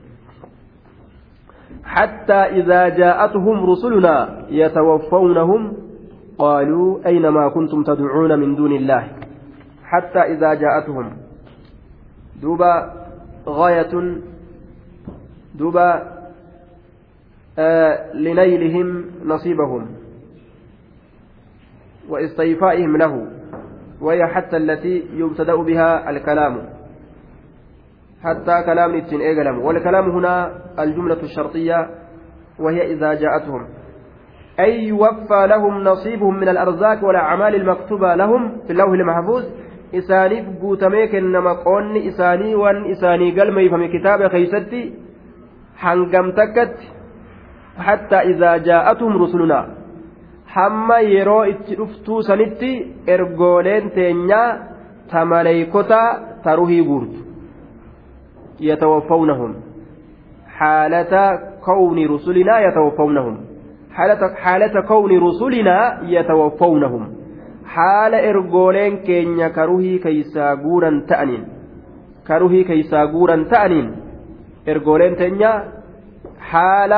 حتى إذا جاءتهم رسلنا يتوفونهم قالوا أين ما كنتم تدعون من دون الله؟ حتى إذا جاءتهم. دوبا غاية دوبا آه لنيلهم نصيبهم واستيفائهم له وهي حتى التي يبتدأ بها الكلام. حتى كلام نتين إيقلم والكلام هنا الجملة الشرطية وهي إذا جاءتهم أي يوفى لهم نصيبهم من الأرزاق والأعمال المكتوبة لهم في اللوح المحفوظ kennama qoonni isaanii waan isaanii galmeeyfame kitaaba keeysatti hangam takkatti hattaa idaa jaa'atuhum rusulunaa hamma yeroo itti dhuftuu sanitti ergooleen teenyaa ta maleeykotaa ta ruhii guurtu يتوفونهم حالة كون رسلنا يتوفونهم حالة, حالة كون رسلنا يتوفونهم حال إرجولين كينيا كروهي كيسا غورا تأنين كروهي كيسا غورا تأنين إرجولين تينيا حال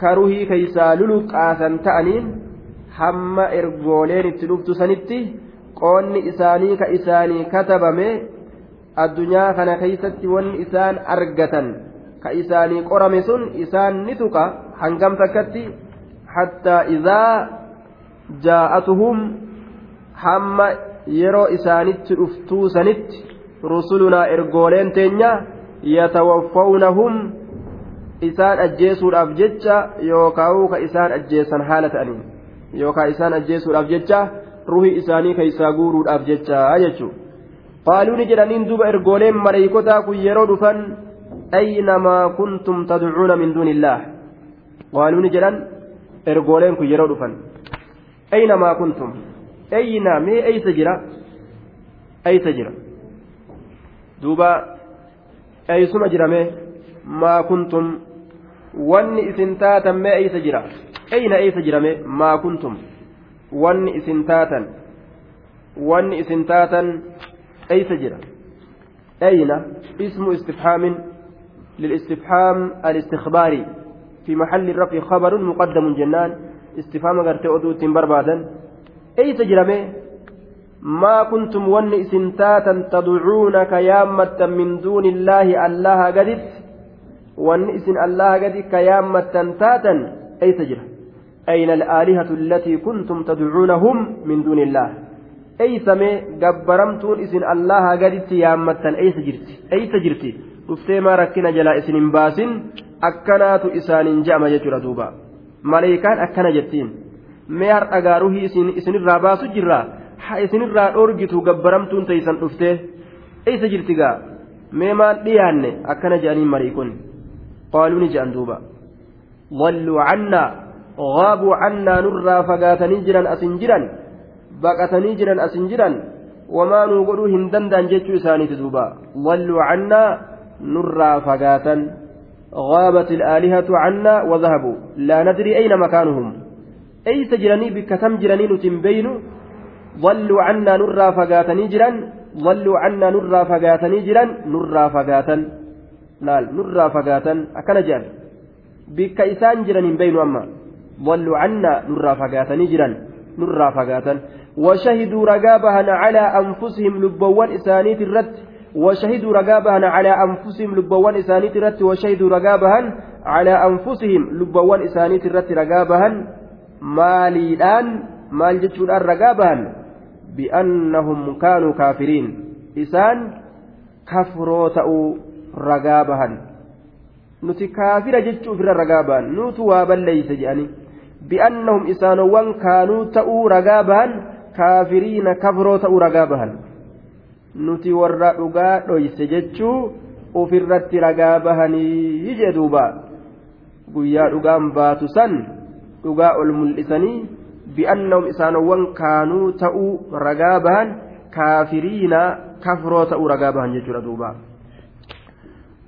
كروهي كيسا لولوك آسان تأنين hamma ergooleen itti dhuftu sanitti qoonni isaanii ka isaanii katabame addunyaa kana keeysatti wanni isaan argatan ka isaanii qorame sun isaan ni tuqa hangam takkatti hattaa idaa jaa'atuhum hamma yeroo isaanitti dhuftuu sanitti rusulunaa ergooleen teenya yatawaffawunahum isaan ajjeesuudhaaf jecha yookaan ka isaan ajjeessan haala ta'aniin yookaan isaan ajjeesuudhaaf jecha ruhi isaanii keessaa guuruudhaaf jecha jechuudha yeroo dhufan aynamaa kuntum tadcuuna min duunillaah qaaluuni jedhan ergooleen kun yeroo dhufan aynamaa kuntum eeyinaa mee eeysa jira eeysa jira duuba eeysuma jira mee maa kuntum wanni isin taatan mee eeysa jira eyna eeysa jira mee maa kuntum wanni isin taatan wanni isin taatan eeysa jira eyna ismu istifhaamin للاستفهام الاستخباري في محل الرفع خبر مقدم جنان استفهام غرتي أدو بربادا kuntum wanni isin taatan tadcuuna ka yaammattan min duuni illaahi allaha gaditti wanni isin allaha gadi ka yaammattan taatan eeysa jira أين الآلهة التي كنتم تدعونهم من دون الله eeysame gabbaramtuun isin allaha gaditti yaammattan eeysa jirti eeysa jirti dhuftee maa rakkina jalaa isin hin baasin akkanaatu isaanin je'ama jechuudha duuba maleeykaan akkana jettiin mee har'a gaaruhii isinirraa baasu jirra ha isinirraa dhoorgitu gabbaramtuun teeysan dhuftee eeysa jirti gaa mee maan dhiyaanne akkana je'aniin marii kun qaaluu ni je'an duuba walluu cannaa غابوا عنا نرى فقاتني جرا أسن جرا بقتني جرا أسن جرا وما نقولوا هندندان جتشو إساني تدوبا ضلوا عنا نرى فقاتا غابت الآلهة عنا وذهبوا لا ندري أين مكانهم tam jiranii nuti hin beeynu ضلوا عنا نرى فقاتني جرا ضلوا عنا نرى فقاتني جرا نرى فقاتا laal nurraa fagaatan. Akkana jedhan. Bikka isaan jiraniin beeynu amma. ضلوا عنا نرى فقاتني جرا نرى فقاتا وشهدوا رقابها على أنفسهم لبوان إسانيت الرد وشهدوا رقابها على أنفسهم لبوان إسانيت الرد وشهدوا رقابها على أنفسهم لبوان إسانيت الرد maal jechuudhaan ragaa bahan bi'annahum kaanuu kaafiriin isaan kafroo ta'uu ragaa bahan nuti kaafira jechuu ofirra ragaa bahan nutu waa balleeyse jedhanii bi'annahum isaanowwan kaanuu kaafiriina kafroo ta'uu ragaa bahan nuti warra dhugaa dhoyse jechuu ofirratti ragaa bahanii jee duuba guyyaa dhugaan baatu san dhugaa ol mul'isanii bi'annahum isaanowwan kaanuu ta'uu ragaa bahan kaafiriina kafroo ta'uu ragaa bahan jechuudha duuba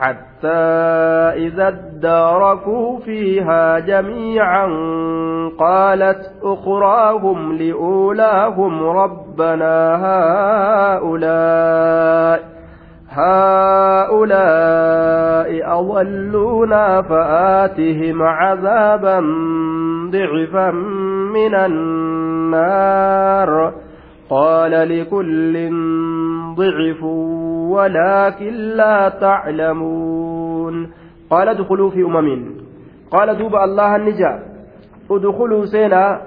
حتى إذا اداركوا فيها جميعا قالت أخراهم لأولاهم ربنا هؤلاء هؤلاء أضلونا فآتهم عذابا ضعفا من النار قال لكل ضعفوا ولكن لا تعلمون. قال ادخلوا في أمم. قال دوب الله النجا ادخلوا سينا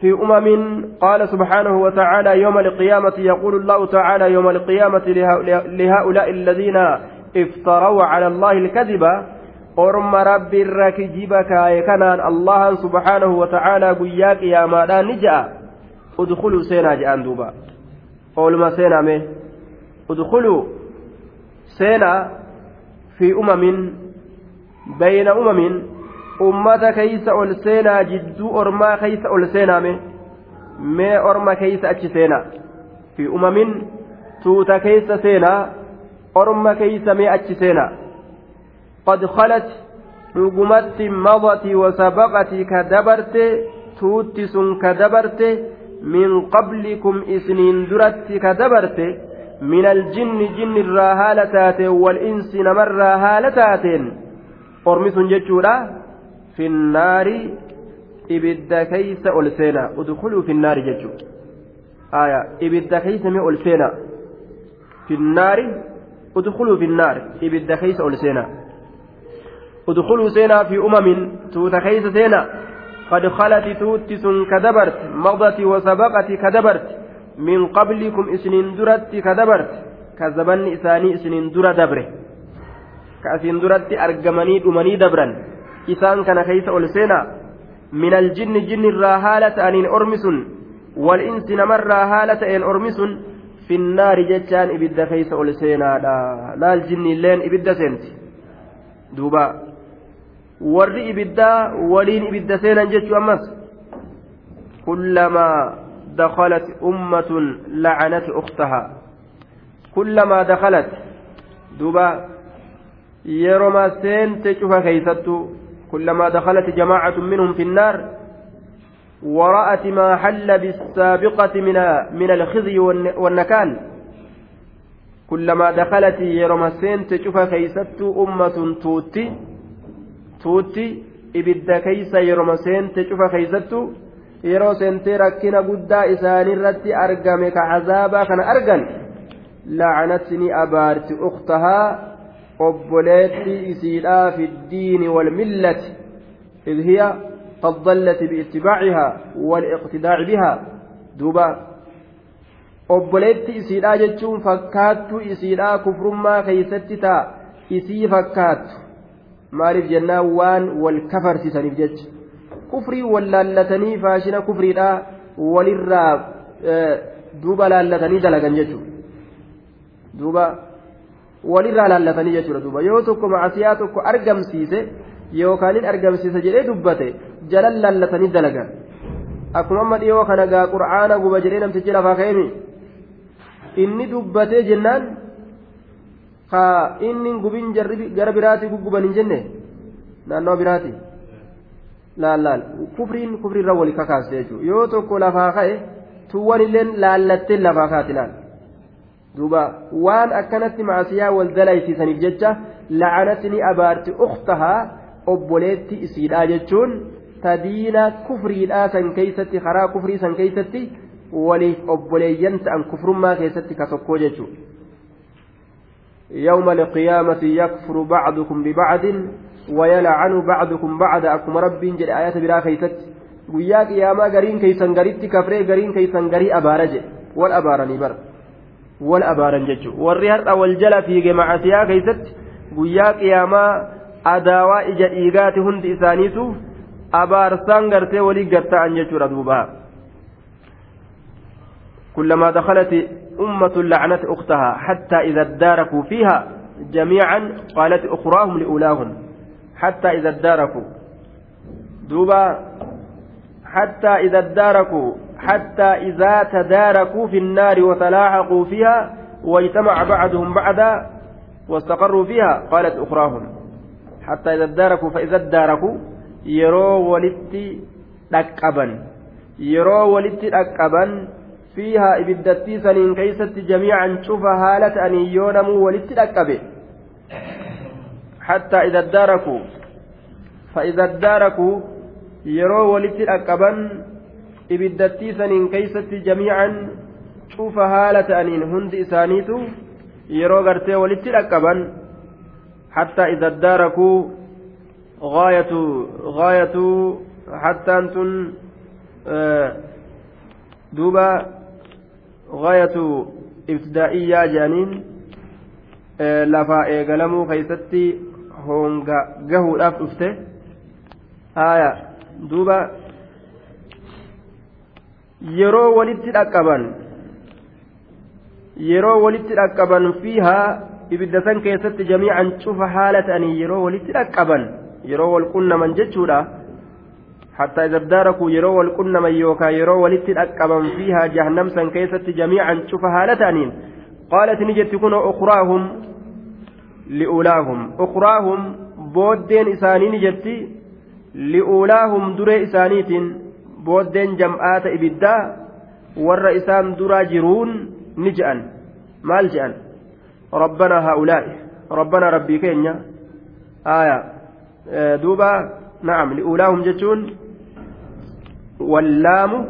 في أمم. قال سبحانه وتعالى يوم القيامة يقول الله تعالى يوم القيامة لهؤلاء الذين افتروا على الله الكذب. أرم رب الركجبك كان الله سبحانه وتعالى قياك يا مالا نجأ ادخلوا سينا جأن دوبا قول سينا مه ادخلوا سينا في أمم بين أمم ummata keeysa ol seenaa jidduu ormaa keeysa ol seenaame mee orma keeysa achi seenaa fi umamin tuuta keeysa seenaa orma keeysa mee achi seenaa qad khalat dhugumatti madati wasabaqati ka dabarte tuutti sun ka dabarte ka dabarte min aljinni jinni irraa haala taateen wal insi namarraa haala taateen ormi sun jechuudha finnaari ibidda keeysa ol seenaa udkuluu finnaari jechuudha aya ibidda keeysa mee ol seenaa finnaari udkuluu finnaari ibidda keeysa ol seenaa udkuluu seenaa fi umamin tuuta keeysa seenaa قد خلت توتس كدبرت مضت وسبقت كدبرت من قبلكم اسنين درت كدبرت كذبن إساني اسنين در دبره كأسين درت أرجمني أمني دبرا isaan kana keeysa ol seenaa min aljinni jinni irraa haala ta'aniin ormi sun wal insi namarraa haala ta'een ormi sun finnaari jechaan ibidda keeysa ol seenaadha laal jinni illeen ibidda seenti duuba warri ibiddaa waliin ibidda seenan jechuu ammas kullamaa دخلت أمة لعنت أختها كلما دخلت دوبا يرمى سين تشوف كيستو كلما دخلت جماعة منهم في النار ورأت ما حل بالسابقة من من الخزي والنكال كلما دخلت يرمسين تشوف كيست أمة توتي توتي ibidda keeysa yeroma seente cufa keeysattu yeroo seentee rakkina guddaa isaanirratti argame ka cazaabaa kana argan lacanatti ni abaarti uktahaa obboleettii isiidhaa fi الدين والملة إذ هي قد ضلت باتباعها والاقتداء بها دوبا obboleetti isiidhaa jechuun fakkaattuu isiidhaa kufrummaa keeysatti taa isii fakkaattu maaliif jennaan waan wal kafarsiisaniif jecha. Kufrii wal laallatanii faashina kufriidhaa walirraa duuba laallatanii dalagan jechuudha duuba walirraa laallatanii jechuudha duuba. Yoo tokko macasiyaa tokko argamsiise yookaan hin argamsiise jedhee dubbate jalan laallatanii dalagan. Akkuma amma dhiyoo kana gaa qur'aana guba jedhee namtichi lafaa ka'eemi inni dubbatee jennaan ka inni gubin gara biraati gugguban hin jenne? Naannoo biraati? Laal laal. Kufriin kufriirra wali kakaaste jechuudha yoo tokko lafaa ka'e tuwwan illeen laallattee lafaa kaati laal. duuba waan akkanatti maasiyaa wal dalaysiisaniif jecha la'anatni abaarti uktahaa obboleetti isiidhaa jechuun tadiina kufriidhaa san keeysatti karaa kufrii san keeysatti waliif obboleeyyan ta'an kufrummaa keessatti ka tokkoo jechuudha يوم القيامة يكفر بعضكم ببعض ويلعن بعضكم بعضا أكم رب جل آيات بلا كيست guyyaa qiyaamaa gariin keeysan garitti kafree gariin keeysan garii abaara jedhe wal abaaranii bara wal abaaran jechuudha warri har'a wal jala fiige macasiyaa keessatti guyyaa qiyaamaa adaawaa ija dhiigaati hundi isaaniitu abaarsaan gartee walii gatta'an jechuudha duuba كلما دخلت أمة لعنت أختها حتى إذا اداركوا فيها جميعا قالت أخراهم لأولاهم. حتى إذا اداركوا. دوبا. حتى إذا اداركوا. حتى إذا تداركوا في النار وتلاحقوا فيها واجتمع بعضهم بعدا واستقروا فيها قالت أخراهم. حتى إذا اداركوا فإذا اداركوا يروا ولدت أكبا يروا ولدت أكبا فيها إبدتي سنين كيست جميعا شوف هالة أن يونموا ولدت حتى إذا اداركوا فإذا اداركوا يروا ولدت أكبا ibiddattii saniin keeysatti jamiican cufa haala ta'aniin hundi isaaniitu yeroo gartee walitti dhaqqaban hattaa idza daarakuu gaayatu gaayatu hattaan tun duuba gaayatu ibtidaa'iyyaa jedhaniin lafaa eegalamuu keeysatti honga gahuudhaaf dhufte haya duuba yeroo walitti dhaqqaban yeroo walitti dhaqqaban fiihaa ibidda san keessatti jamiican cufa haala ta'anii yeroo walitti dhaqqaban yeroo wal qunnaman jechuudha حتى إذا اداركوا يروا القنم يوكا يروا ولتلأقبا فيها جهنم سن كيست جميعا شوفها لتانين قالت نجت تكون أخراهم لأولاهم. أخراهم بودين إساني نجت لأولاهم دري إسانيت بودين جمعات إبدا. ور إسان درا جرون نجأا مال ربنا هؤلاء. ربنا ربي كينيا. آية. دوبا. نعم لأولاهم جتون. واللام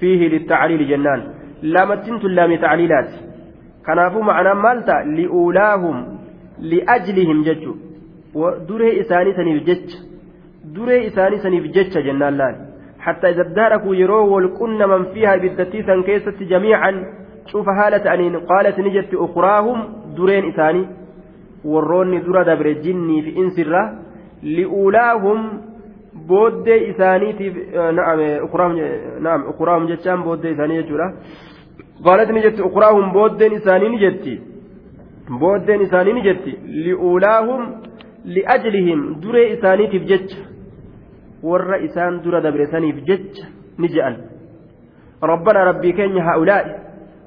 فيه للتعليل جنان. لامتنت اللام تعليلات. كنافو معنى مالتا لأولاهم لأجلهم جتو ودره إساني سنيف جتش دره إساني سنيف جتش جنان لأن. حتى إذا اداركوا يروا والكن من فيها بالتتيسا كيست جميعا. شوف هالة أنين قالت نجت أخراهم درين إساني. dura dabre jinnii fi insirra li'uulaahum booddee isaaniitiif eh, naam ukuraahum jechaan booddee isaanii jechuudha. Qaalat ni jetti ukuraahum booddeen isaanii ni jetti. Booddeen isaanii ni jetti. Li'uulaahum li'ajlihim duree isaaniitiif jecha. Warra isaan dura dabresaniif jecha ni je'an. Rabbana rabbii keenya haa'ulaa'i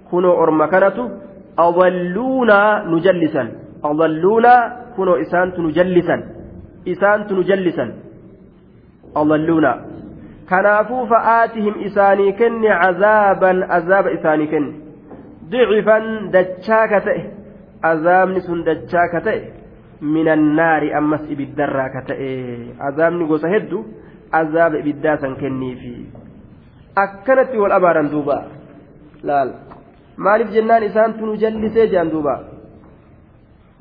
kunoo orma kanatu adalluunaa nu jallisan. Adalluunaa kunoo isaantu nu jallisan. Isaantu nu jallisan. أضلونا كنافوا فآتهم إساني كن عذابا عذاب إساني كن ضعفا دجاكته عذاب نسن دجاكته من النار أمس إبدراكته عذاب نقص هدو عذاب إبداسا كني في أكنت والأبارا دوبا لا maaliif jennaan isaantu nu jallisee jedhan duuba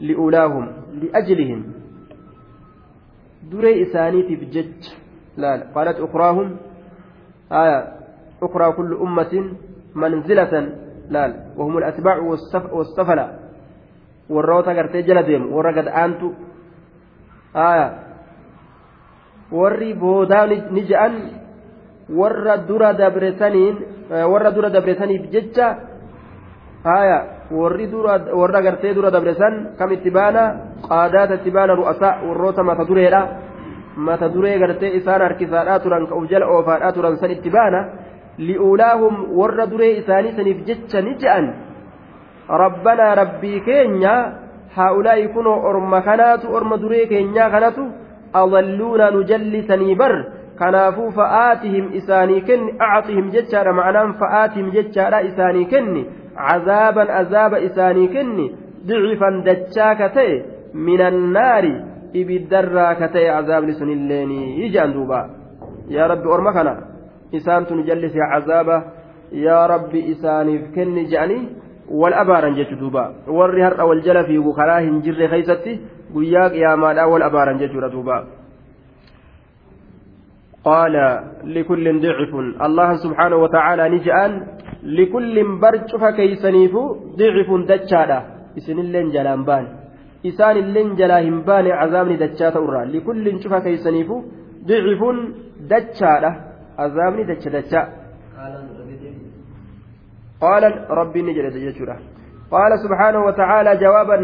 li'ulaahum li'ajlihim duree isaaniitiif jecha ukraa kullu ummatin manzilatan laal wahum alatbaacu wassafala warroota gartee jala deemu warra gad aantu aya warri boodaa ni je'an warra dura dabresaniin warra dura dabresaniif jecha haya warri warra gartee dura dabre san kam itti baana qaadaata itti baana ru'asaa warroota mata dureedha mata duree gartee isaan harkisaadhaa turan ka uf jala oofaadhaa turan san itti baana li'uulaahum warra duree isaanii saniif jecha ni je'an rabbanaa rabbii keenya haa'ulaa'i kunoo orma kanaatu orma duree keenyaa kanatu adalluuna nu jallisanii bar kanaafuu fa'aatihim isaanii kenni acatihim jechaadha ma'anaan fa'aatihim jechaadha isaanii kenni عذابا عذاب إساني كني ضعفا دجاك تي من النار إبدرا كتي عذاب لسن الليني. يجان دوبا. يا رب أرمكنا إسان تنجلس عذابا يا رب إساني كني جاني. والأبارا جت دوبا. والرهر والجل في بخراه جر خيستي. قياك يا مالا والأبارا جت دوبا. قال لكل ضعف. الله سبحانه وتعالى نجأن. لكل برجف كيسنيف ضعف دجادا. إسن اللين جلان بان. إسان اللين جلاهم بان عذابني دجاتا أرى لكل شف كيسنيف ضعف دجادا عذابني دجا دجا قال ربي نجل دجاجورا قال سبحانه وتعالى جوابا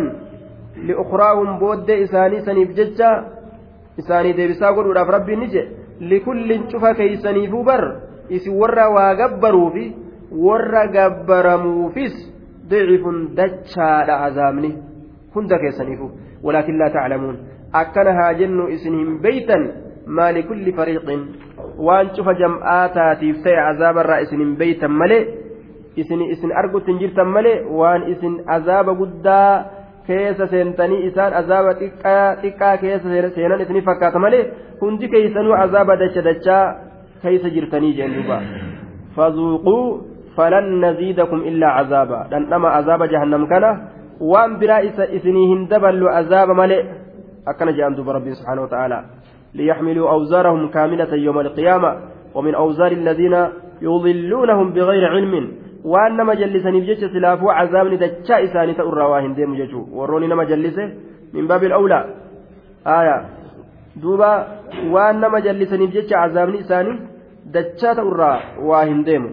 لأخراهم بود إساني سنيف ججا إساني ديبسا قلوا ربي نجل لكل شف كيسنيف بر إسي ورى وغبروا فيه warra gabbaramuufis dicifun dachaadha azaabni. hunda laa taclamuun akkana haa jennu isin hin beeytan maa likulli fariiqin waan cufa jam'aataatiif ta'e azaabarraa isin hin beeytan malee isin isin argutti hin jirtan malee waan isin azaaba guddaa keessa seentanii isaan azaaba xiqqaa keessa seenan isinii fakkaata malee hundi keeysanuu azaaba dacha dachaa keessa jirtanii jeen duuba fazuuquu فلن نزيدكم إلا عذابا لأنما عذاب جهنم كان وان برا إسنيهن دبل عذاب ملئ أكن جاء دوب ربي سبحانه وتعالى ليحملوا أوزارهم كاملة يوم القيامة ومن أوزار الذين يضلونهم بغير علم waan dachaa isaanii ta'urraa waa hin deemu jechuu warroonni nama jallise min baabil awlaa aya duuba waan nama jallisaniif jecha cazaabni isaanii dachaa ta'urraa waa hin deemu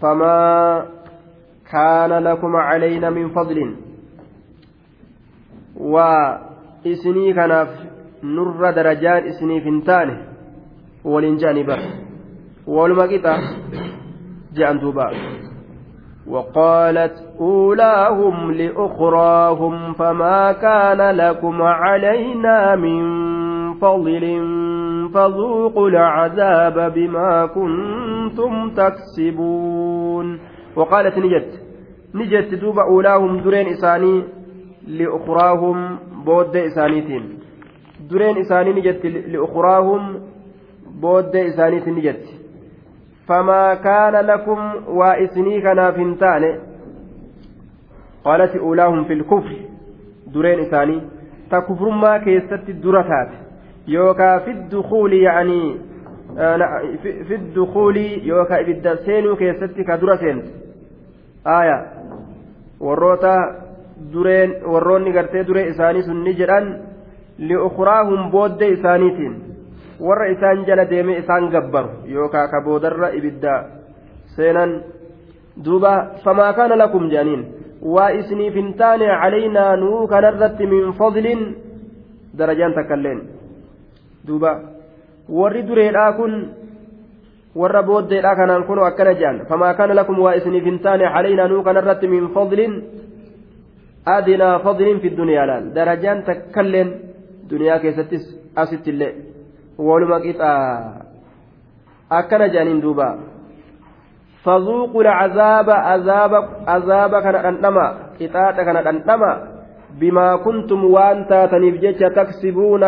famaa waa isinii kanaaf nurra darajaan isiniif hin taane waliin je'anii bar waluma qixa je'an duuba وقالت أولاهم لأخراهم فما كان لكم علينا من فضل فذوقوا العذاب بما كنتم تكسبون وقالت نجت. نجت دوب أولاهم درين إساني لأخراهم بود إسانيتين. درين إساني نجت لأخراهم بود إسانيتين نجت. فما كان لكم وإسني كنا فنتان قالت أولاهم في الكفر. درين إساني. تكفر ما كيست الدرتات. يوكا في الدخول يعني في الدخول يوكا إبدا سينو كيست كدرسين aya. Warroota dureen warroonni gartee duree isaanii sun ni jedhan. Li'ukuraahum booddee isaaniitiin. Warra isaan jala deeme isaan gabbaru. Yookaa ka boodarra ibidda seenan. Duuba famaa kaana lakum jedhaniin. Waa isiniif hin taane calaynaa nuu kanarratti min fadlin. Darajaan takka illeen. Duuba warri dureedhaa kun warra booddeedhaa kanaan kun akkana jedhan famaa kaana lakum waa isiniif hin taane calaynaa nuu kanarratti min fadlin adinaa fadlin fi dunyaa laal darajaan takkailleen duniyaa keessattis asittillee waluma qixaa akkana jedhaniin duuba فذوقوا العذاب عذاب عذاب كان دندما قطاطا كان دندما بما كنتم وان تاتني بجج تكسبون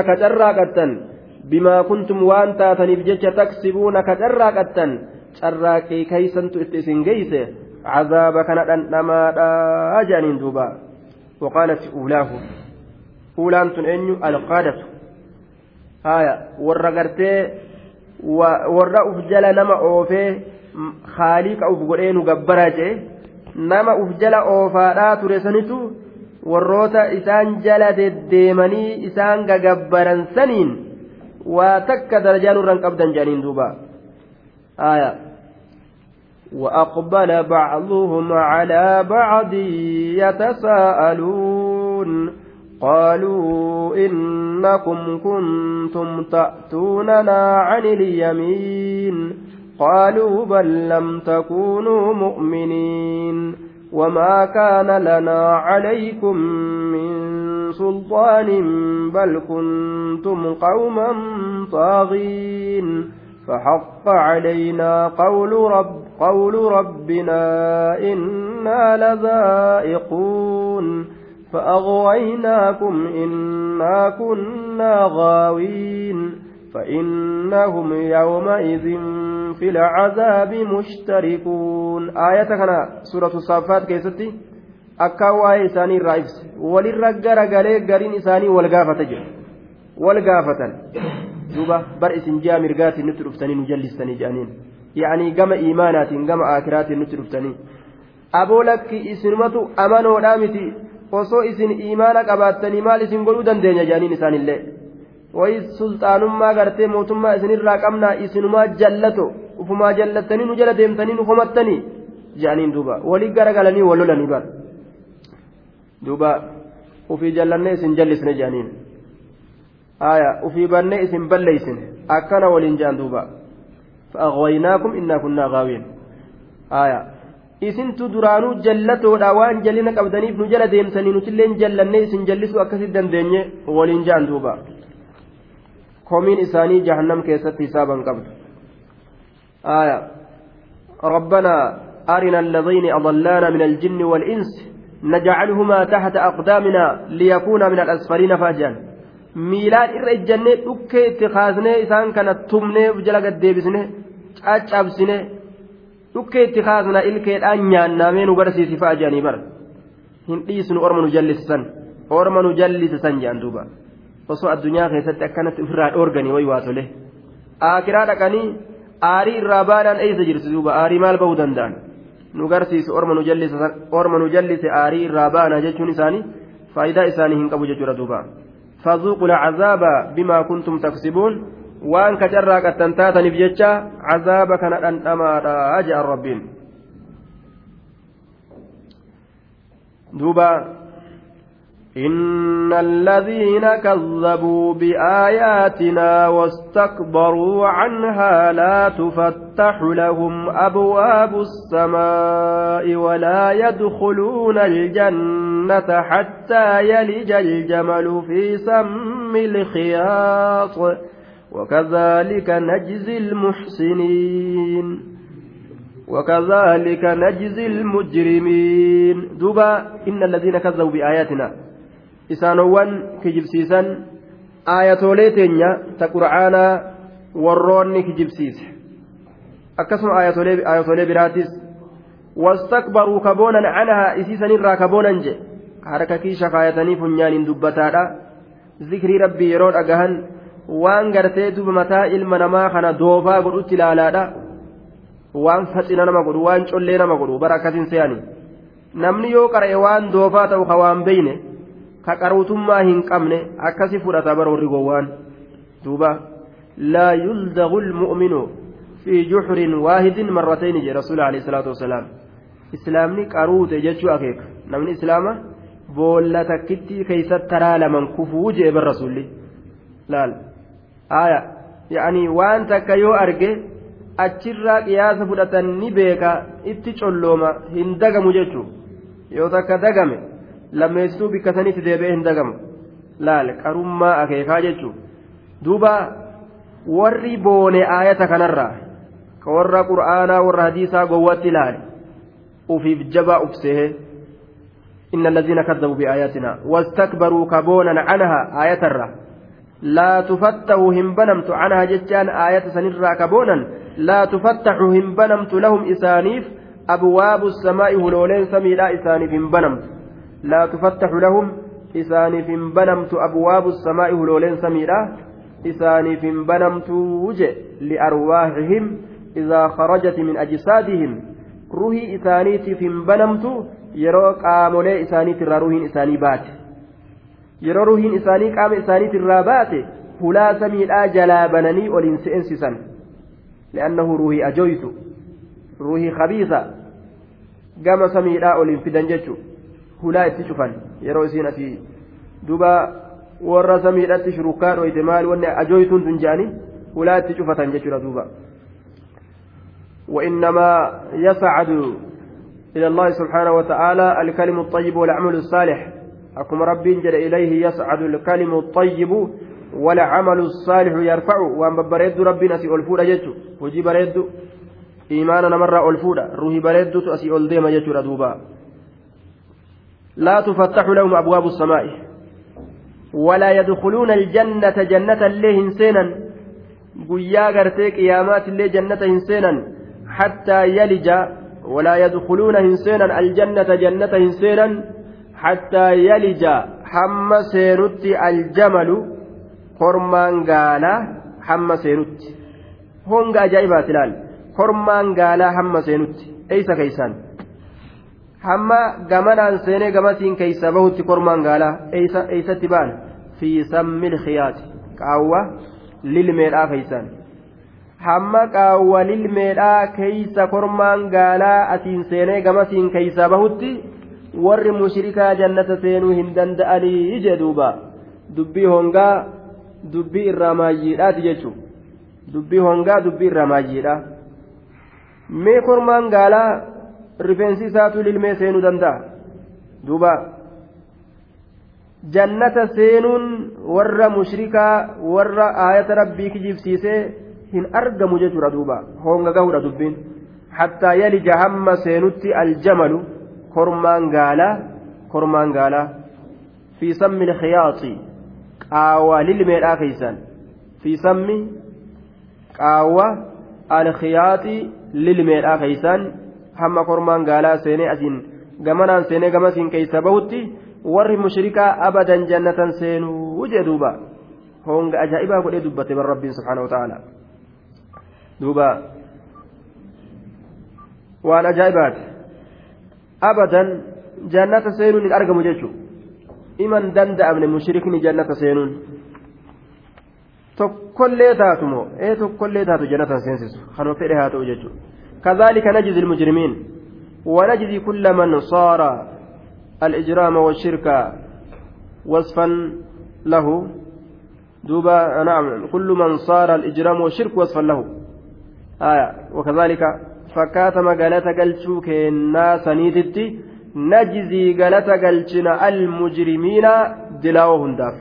bimaa kuntum waan taataniif jecha taksibuuna ka carraaqattan carraaqii keeysantu itti isin geeyse cazaaba kana dhandhamaadhaa jedhaniin duuba. Waqaalat uulaahu uulaan tun eenyu? Alqaadatu. Haya warra gartee warra uf jala nama oofee haalii ka uf godhee nu gabbaraa jee nama uf jala oofaadhaa ture sanitu warroota isaan jala deddeemanii isaan gagabbaran saniin waa takka darajaa nurran qabdan jedhaniin duuba وأقبل بعضهم على بعض يتساءلون. قالوا إنكم كنتم تأتوننا عن اليمين. قالوا بل لم تكونوا مؤمنين. وما كان لنا عليكم من سلطان بل كنتم قوما طاغين فحق علينا قول رب قول ربنا إنا لذائقون فأغويناكم إنا كنا غاوين فإنهم يومئذ في العذاب مشتركون آية كان سورة الصافات كيستي akka waa'ee isaanii irraa ibse walirra garagalee gariin isaanii wal gaafata jedhu wal gaafatan duuba bar isin ji'a mirgaatiin nutti dhuftanii nu jallistanii jedhaniin yaa'anii gama iimaanaatiin gama aakiraatiin nutti dhuftanii aboo lakki isinumatu amanoodhaa miti osoo isin iimaana qabaattanii maal isin godhuu dandeenya jedhaniin isaanillee wayis sulxaanummaa gartee mootummaa isinirraa qabnaa isinumaa jallato ufumaa jallattanii nu jala deemtanii nu homattanii jedhaniin duuba walii garagalanii wal bar duuba ufii jallannee isin jallisne jedhaniin aya ufii bannee isin balleeysine akkana waliin jedhan duuba fa'aqwaynaakum innaa kunnaa gaawiin aya isintu duraanuu jallatoodha waan jallina qabdaniif nu jala deemtanii nutilleen jallannee isin jallisuu akkasi dandeenye waliin jedhan duuba komiin isaanii jahannam keessatti hisaaban qabdu آية ربنا أرنا الذين أضلانا من الجن والإنس نجعلهما تحت أقدامنا ليكونا من الأسفلين فأجان miilaan irra ejjannee dhukkee itti kaasnee isaan kana tumnee jala gaddeebisne caccabsine dhukkee itti kaasna ilkeedhaan nyaannamee nu barsiisi fa'a jedhanii bara hin dhiisnu orma nu jallisisan orma nu jallisisan jedhan duuba osoo addunyaa keessatti akkanatti ofirraa dhoorganii wayi waa tole aakiraa dhaqanii aarii irraa baadhaan eessa jirti duuba aarii maal bahuu danda'an nu garsiisu orma nu jallise aarii irraa baana jechuun isaanii faayidaa isaanii hin qabu jechuudha duuba فذوقوا العذاب بما كنتم تكسبون waan kacarraa qattan taataniif jecha cazaaba kana dhandhamaadha jedhan rabbiin duuba إن الذين كذبوا بآياتنا واستكبروا عنها لا تفتح لهم أبواب السماء ولا يدخلون الجنة حتى يلج الجمل في سم الخياط وكذلك نجزي المحسنين وكذلك نجزي المجرمين. دوبا إن الذين كذبوا بآياتنا إسانوان كجبسيسا آياتولي تنيا تقرعانا warroonni kijibsiise akkasuma ayatoolee biraatis wastakbaruu kaboonan canahaa isiisanirraa kaboonan je harka kiisha kaayatanii funyaaniin dubbataadha zikrii rabbii yeroo dhagahan waan gartee duba mataa ilma namaa kana doofaa godhutti ilaalaadha waan faxina nama godhu waan collee nama godhu bara akkasin se'ani namni yoo qara'e waan doofaa ta'u ka waan beeyne ka qaruutummaa hin qabne akkasi fudhata bara warri gowwaan. Duuba laa yuldagu lmu'minu fi juxrin waahidin marratayni jedhe rasuula alayhi salaatu wasalaam islaamni qaruute jechuu akeeka. Namni islaama boolla takkitti keeysatti taraa laman kufuu jee bar rasulli laal. Aya yaani waan takka yoo arge achirraa qiyaasa fudhatan ni beeka. Itti collooma hin dagamu jechuu. Yoo takka dagame lammeessituu bikka sanitti deebi'ee hin dagamu laal qarummaa akeekaa jechuu duuba warri boone aayata kanarraa ka warra qur'aanaa warra hadiisaa gowwatti ilaale ufiif jabaa ufsehe إن الذين كذبوا بآياتنا واستكبروا كبونا عنها آية الرّ لا تفتح هم بنمت عنها جتان آية سنرى كبونا لا تفتح هم بنمت لهم إسانيف أبواب السماء هلولين سميلا إسانيف هم بنمت لا تفتح لهم إسانيف هم بنمت أبواب السماء هلولين سميلا إسانيف هم بنمت وجه لأرواحهم إذا خرجت من أجسادهم روحي إسانيتف هم بنمت يروق آمولي إسانيت الروحين إساني بات ruhiin isaanii qaama isaaniit irraa baate hulaa samiidhaa jalaa bananii oliin seensisan li'annahu ruhii ajoytu ruhii kabiisa gama samiidhaa oliin fidan jechu hulaa itti cufan yeroo isiin asii duba warra samiidhatti shurukaa dhoyte maal wanni ajoytuun tun jedhanii hulaa itti cufatan jechuudha duuba وإنما يصعد إلى الله سبحانه وتعالى الكلم الطيب والعمل الصالح akkuma rabbiin jedhe ilayhi yascadu alkalimu الطayyibu والعمل الصالح يرفع وان ببريد ربنا سي ألفودا جتو وجي بريد إيمانا نمر ألفودا روحي بريد أسي ألديم جتو ردوبا لا تفتح لهم أبواب السماء ولا يدخلون الجنة جنة الله إنسانا قيا قرتي قيامات الله جنة إنسانا حتى يلج ولا يدخلون إنسانا الجنة جنة إنسانا حتى يلج حم سينت الجمل. kormaan gaalaa hamma seenutti honga ajaa'ibaati ilaal kormaan gaalaa hamma seenutti eeysa keeysaan hamma gamanaan seenee gamasiin keeysa bahutti kormaan gaalaa eeysatti ba'an fi sammil khiyaati. Qaawwa lilmeedhaa keeysaan hamma qaawwa lilmeedhaa keeysa kormaan gaalaa asiin seenee gamasiin keeysa bahutti warri mushrikaa jannata seenuu hin danda'anii jedhuuba dubbii hongaa dubbii irraa maayyiidhaati jechuun. Dubbii hongaa dubbii irraa maayyiidha mee kormaan gaalaa rifeensi isaatu lilmee seenuu danda'a duuba jannata seenuun warra mushrikaa warra aayata rabbii kijibsiisee hin argamu jechuudha duuba honga gahudha dubbiin hattaa yalija hamma seenutti aljamalu kormaan gaalaa kormaan gaalaa fi sammi lkhiyaaxi qaawwa lilmeedhaa keeysan fi sammi qaawwa alkhiyaati lilmeedhaa keeysaan hamma kormaan gaalaa seenee asiin gamanaan seenee gamasiin keeysa bahutti warri mushrikaa abadan jannatan seenuu jee duuba. Honga ajaa'ibaa godhee dubbate bar rabbiin subhaanahu ta'ala duuba. Waan ajaa'ibaati. Abadan jannata seenuun hin argamu jechuudha iman danda'amne mushrikni jannata seenuun. Tokkollee taatu moo ee tokkollee taatu jannata seensisu. Kanuma fedhe haa ta'u jechuudha kazaalika najzi ilmujrimiin ونجزي كل من صار الإجرام والشرك وصفا له. دوبا نعم كل من صار الإجرام والشرك وصفا له. آية وكذلك فكاتم قالت قلتشوك الناس نيتتي نجزي قالت قلتنا المجرمين دلاوهم داف.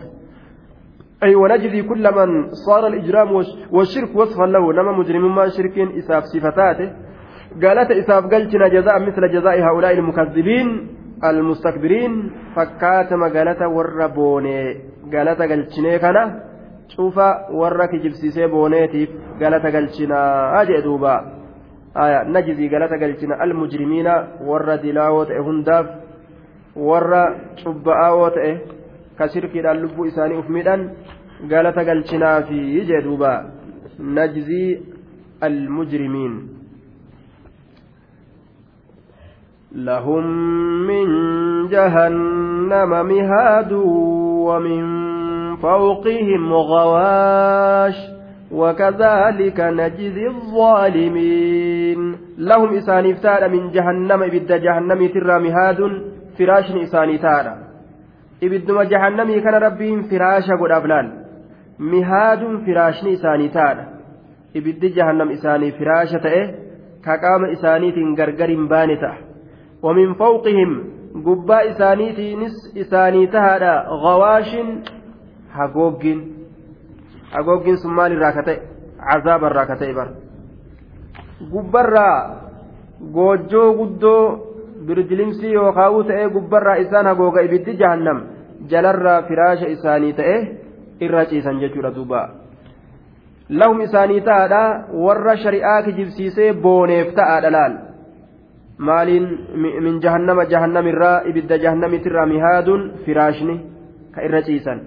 أي ونجزي كل من صار الإجرام والشرك وصفا له. نما مجرم ما شرك إساف صفتاته قالت إساف قلتنا جزاء مثل جزاء هؤلاء المكذبين المستكبرين. فكاتم قالت وربوني قالت قلتشني كان شوف ورك جبسيسي بونيتيف قالت قلتشنا أجئ دوبا. آية. نجزي. قالت قلتشنا المجرمين ور دلاوت هنداف ور شبآوت كشركي اللب إساني أفمدا قالت قلتشنا في يجئ دوبا نجزي المجرمين. لهم من جهنم مهاد ومن فوقهم غواش وكذلك نجزي الظالمين. لهم إساني فتار من جهنم إبد جهنم ترى مهاد فراش إساني تارا إبدما جهنم كان ربهم فراشا قد أبلان مهاد فراش إساني تارا إبد جهنم إساني فراشة إيه كقام إساني تنقرقر بانته ومن فوقهم قباء إسانيتينس إساني تهادا غواش هقوقين هقوقين سمال الراكتي عذاب الراكتي بر gubbarraa goojjoo guddoo birdilimsii yookaan ta'ee gubbarraa isaan hagooga ibiddi jahannam jalarraa firaasha isaanii ta'e irra ciisan jechuudha duuba lahum isaanii ta'aadha warra shari'aa kijibsiisee booneef ta'aadha laal maaliin min jahannama jahannamirraa ibidda jahannamitirraa mihaadun firaashni ka irra ciisan.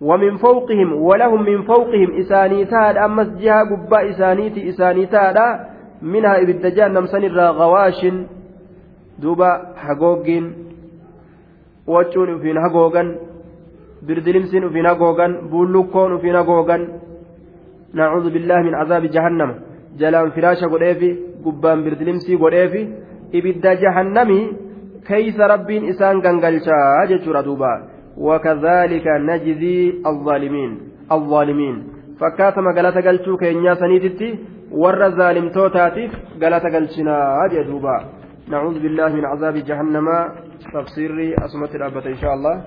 ومن فوقهم ولهم من فوقهم إساني تاد أمس جهة قباء إسانيتي إساني تاد منها إبد جهنم سنرى غواش دوبا حقوقين وجون فين حقوقا بردلمسين فين حقوقا بولوكون فين حقوقا نعوذ بالله من عذاب جهنم قريفي قبان بردلمسي قريفي إبد جهنمي كيس ربين إسان قنقلشا جتشورا دوبا وكذلك نجزي الظالمين الظالمين فكاتم قالت قلتو كينيا سنيتتي ور ظالم توتاتيف قالت قلتنا هذه دوبا نعوذ بالله من عذاب جهنم تفسيري أسمة الأبة إن شاء الله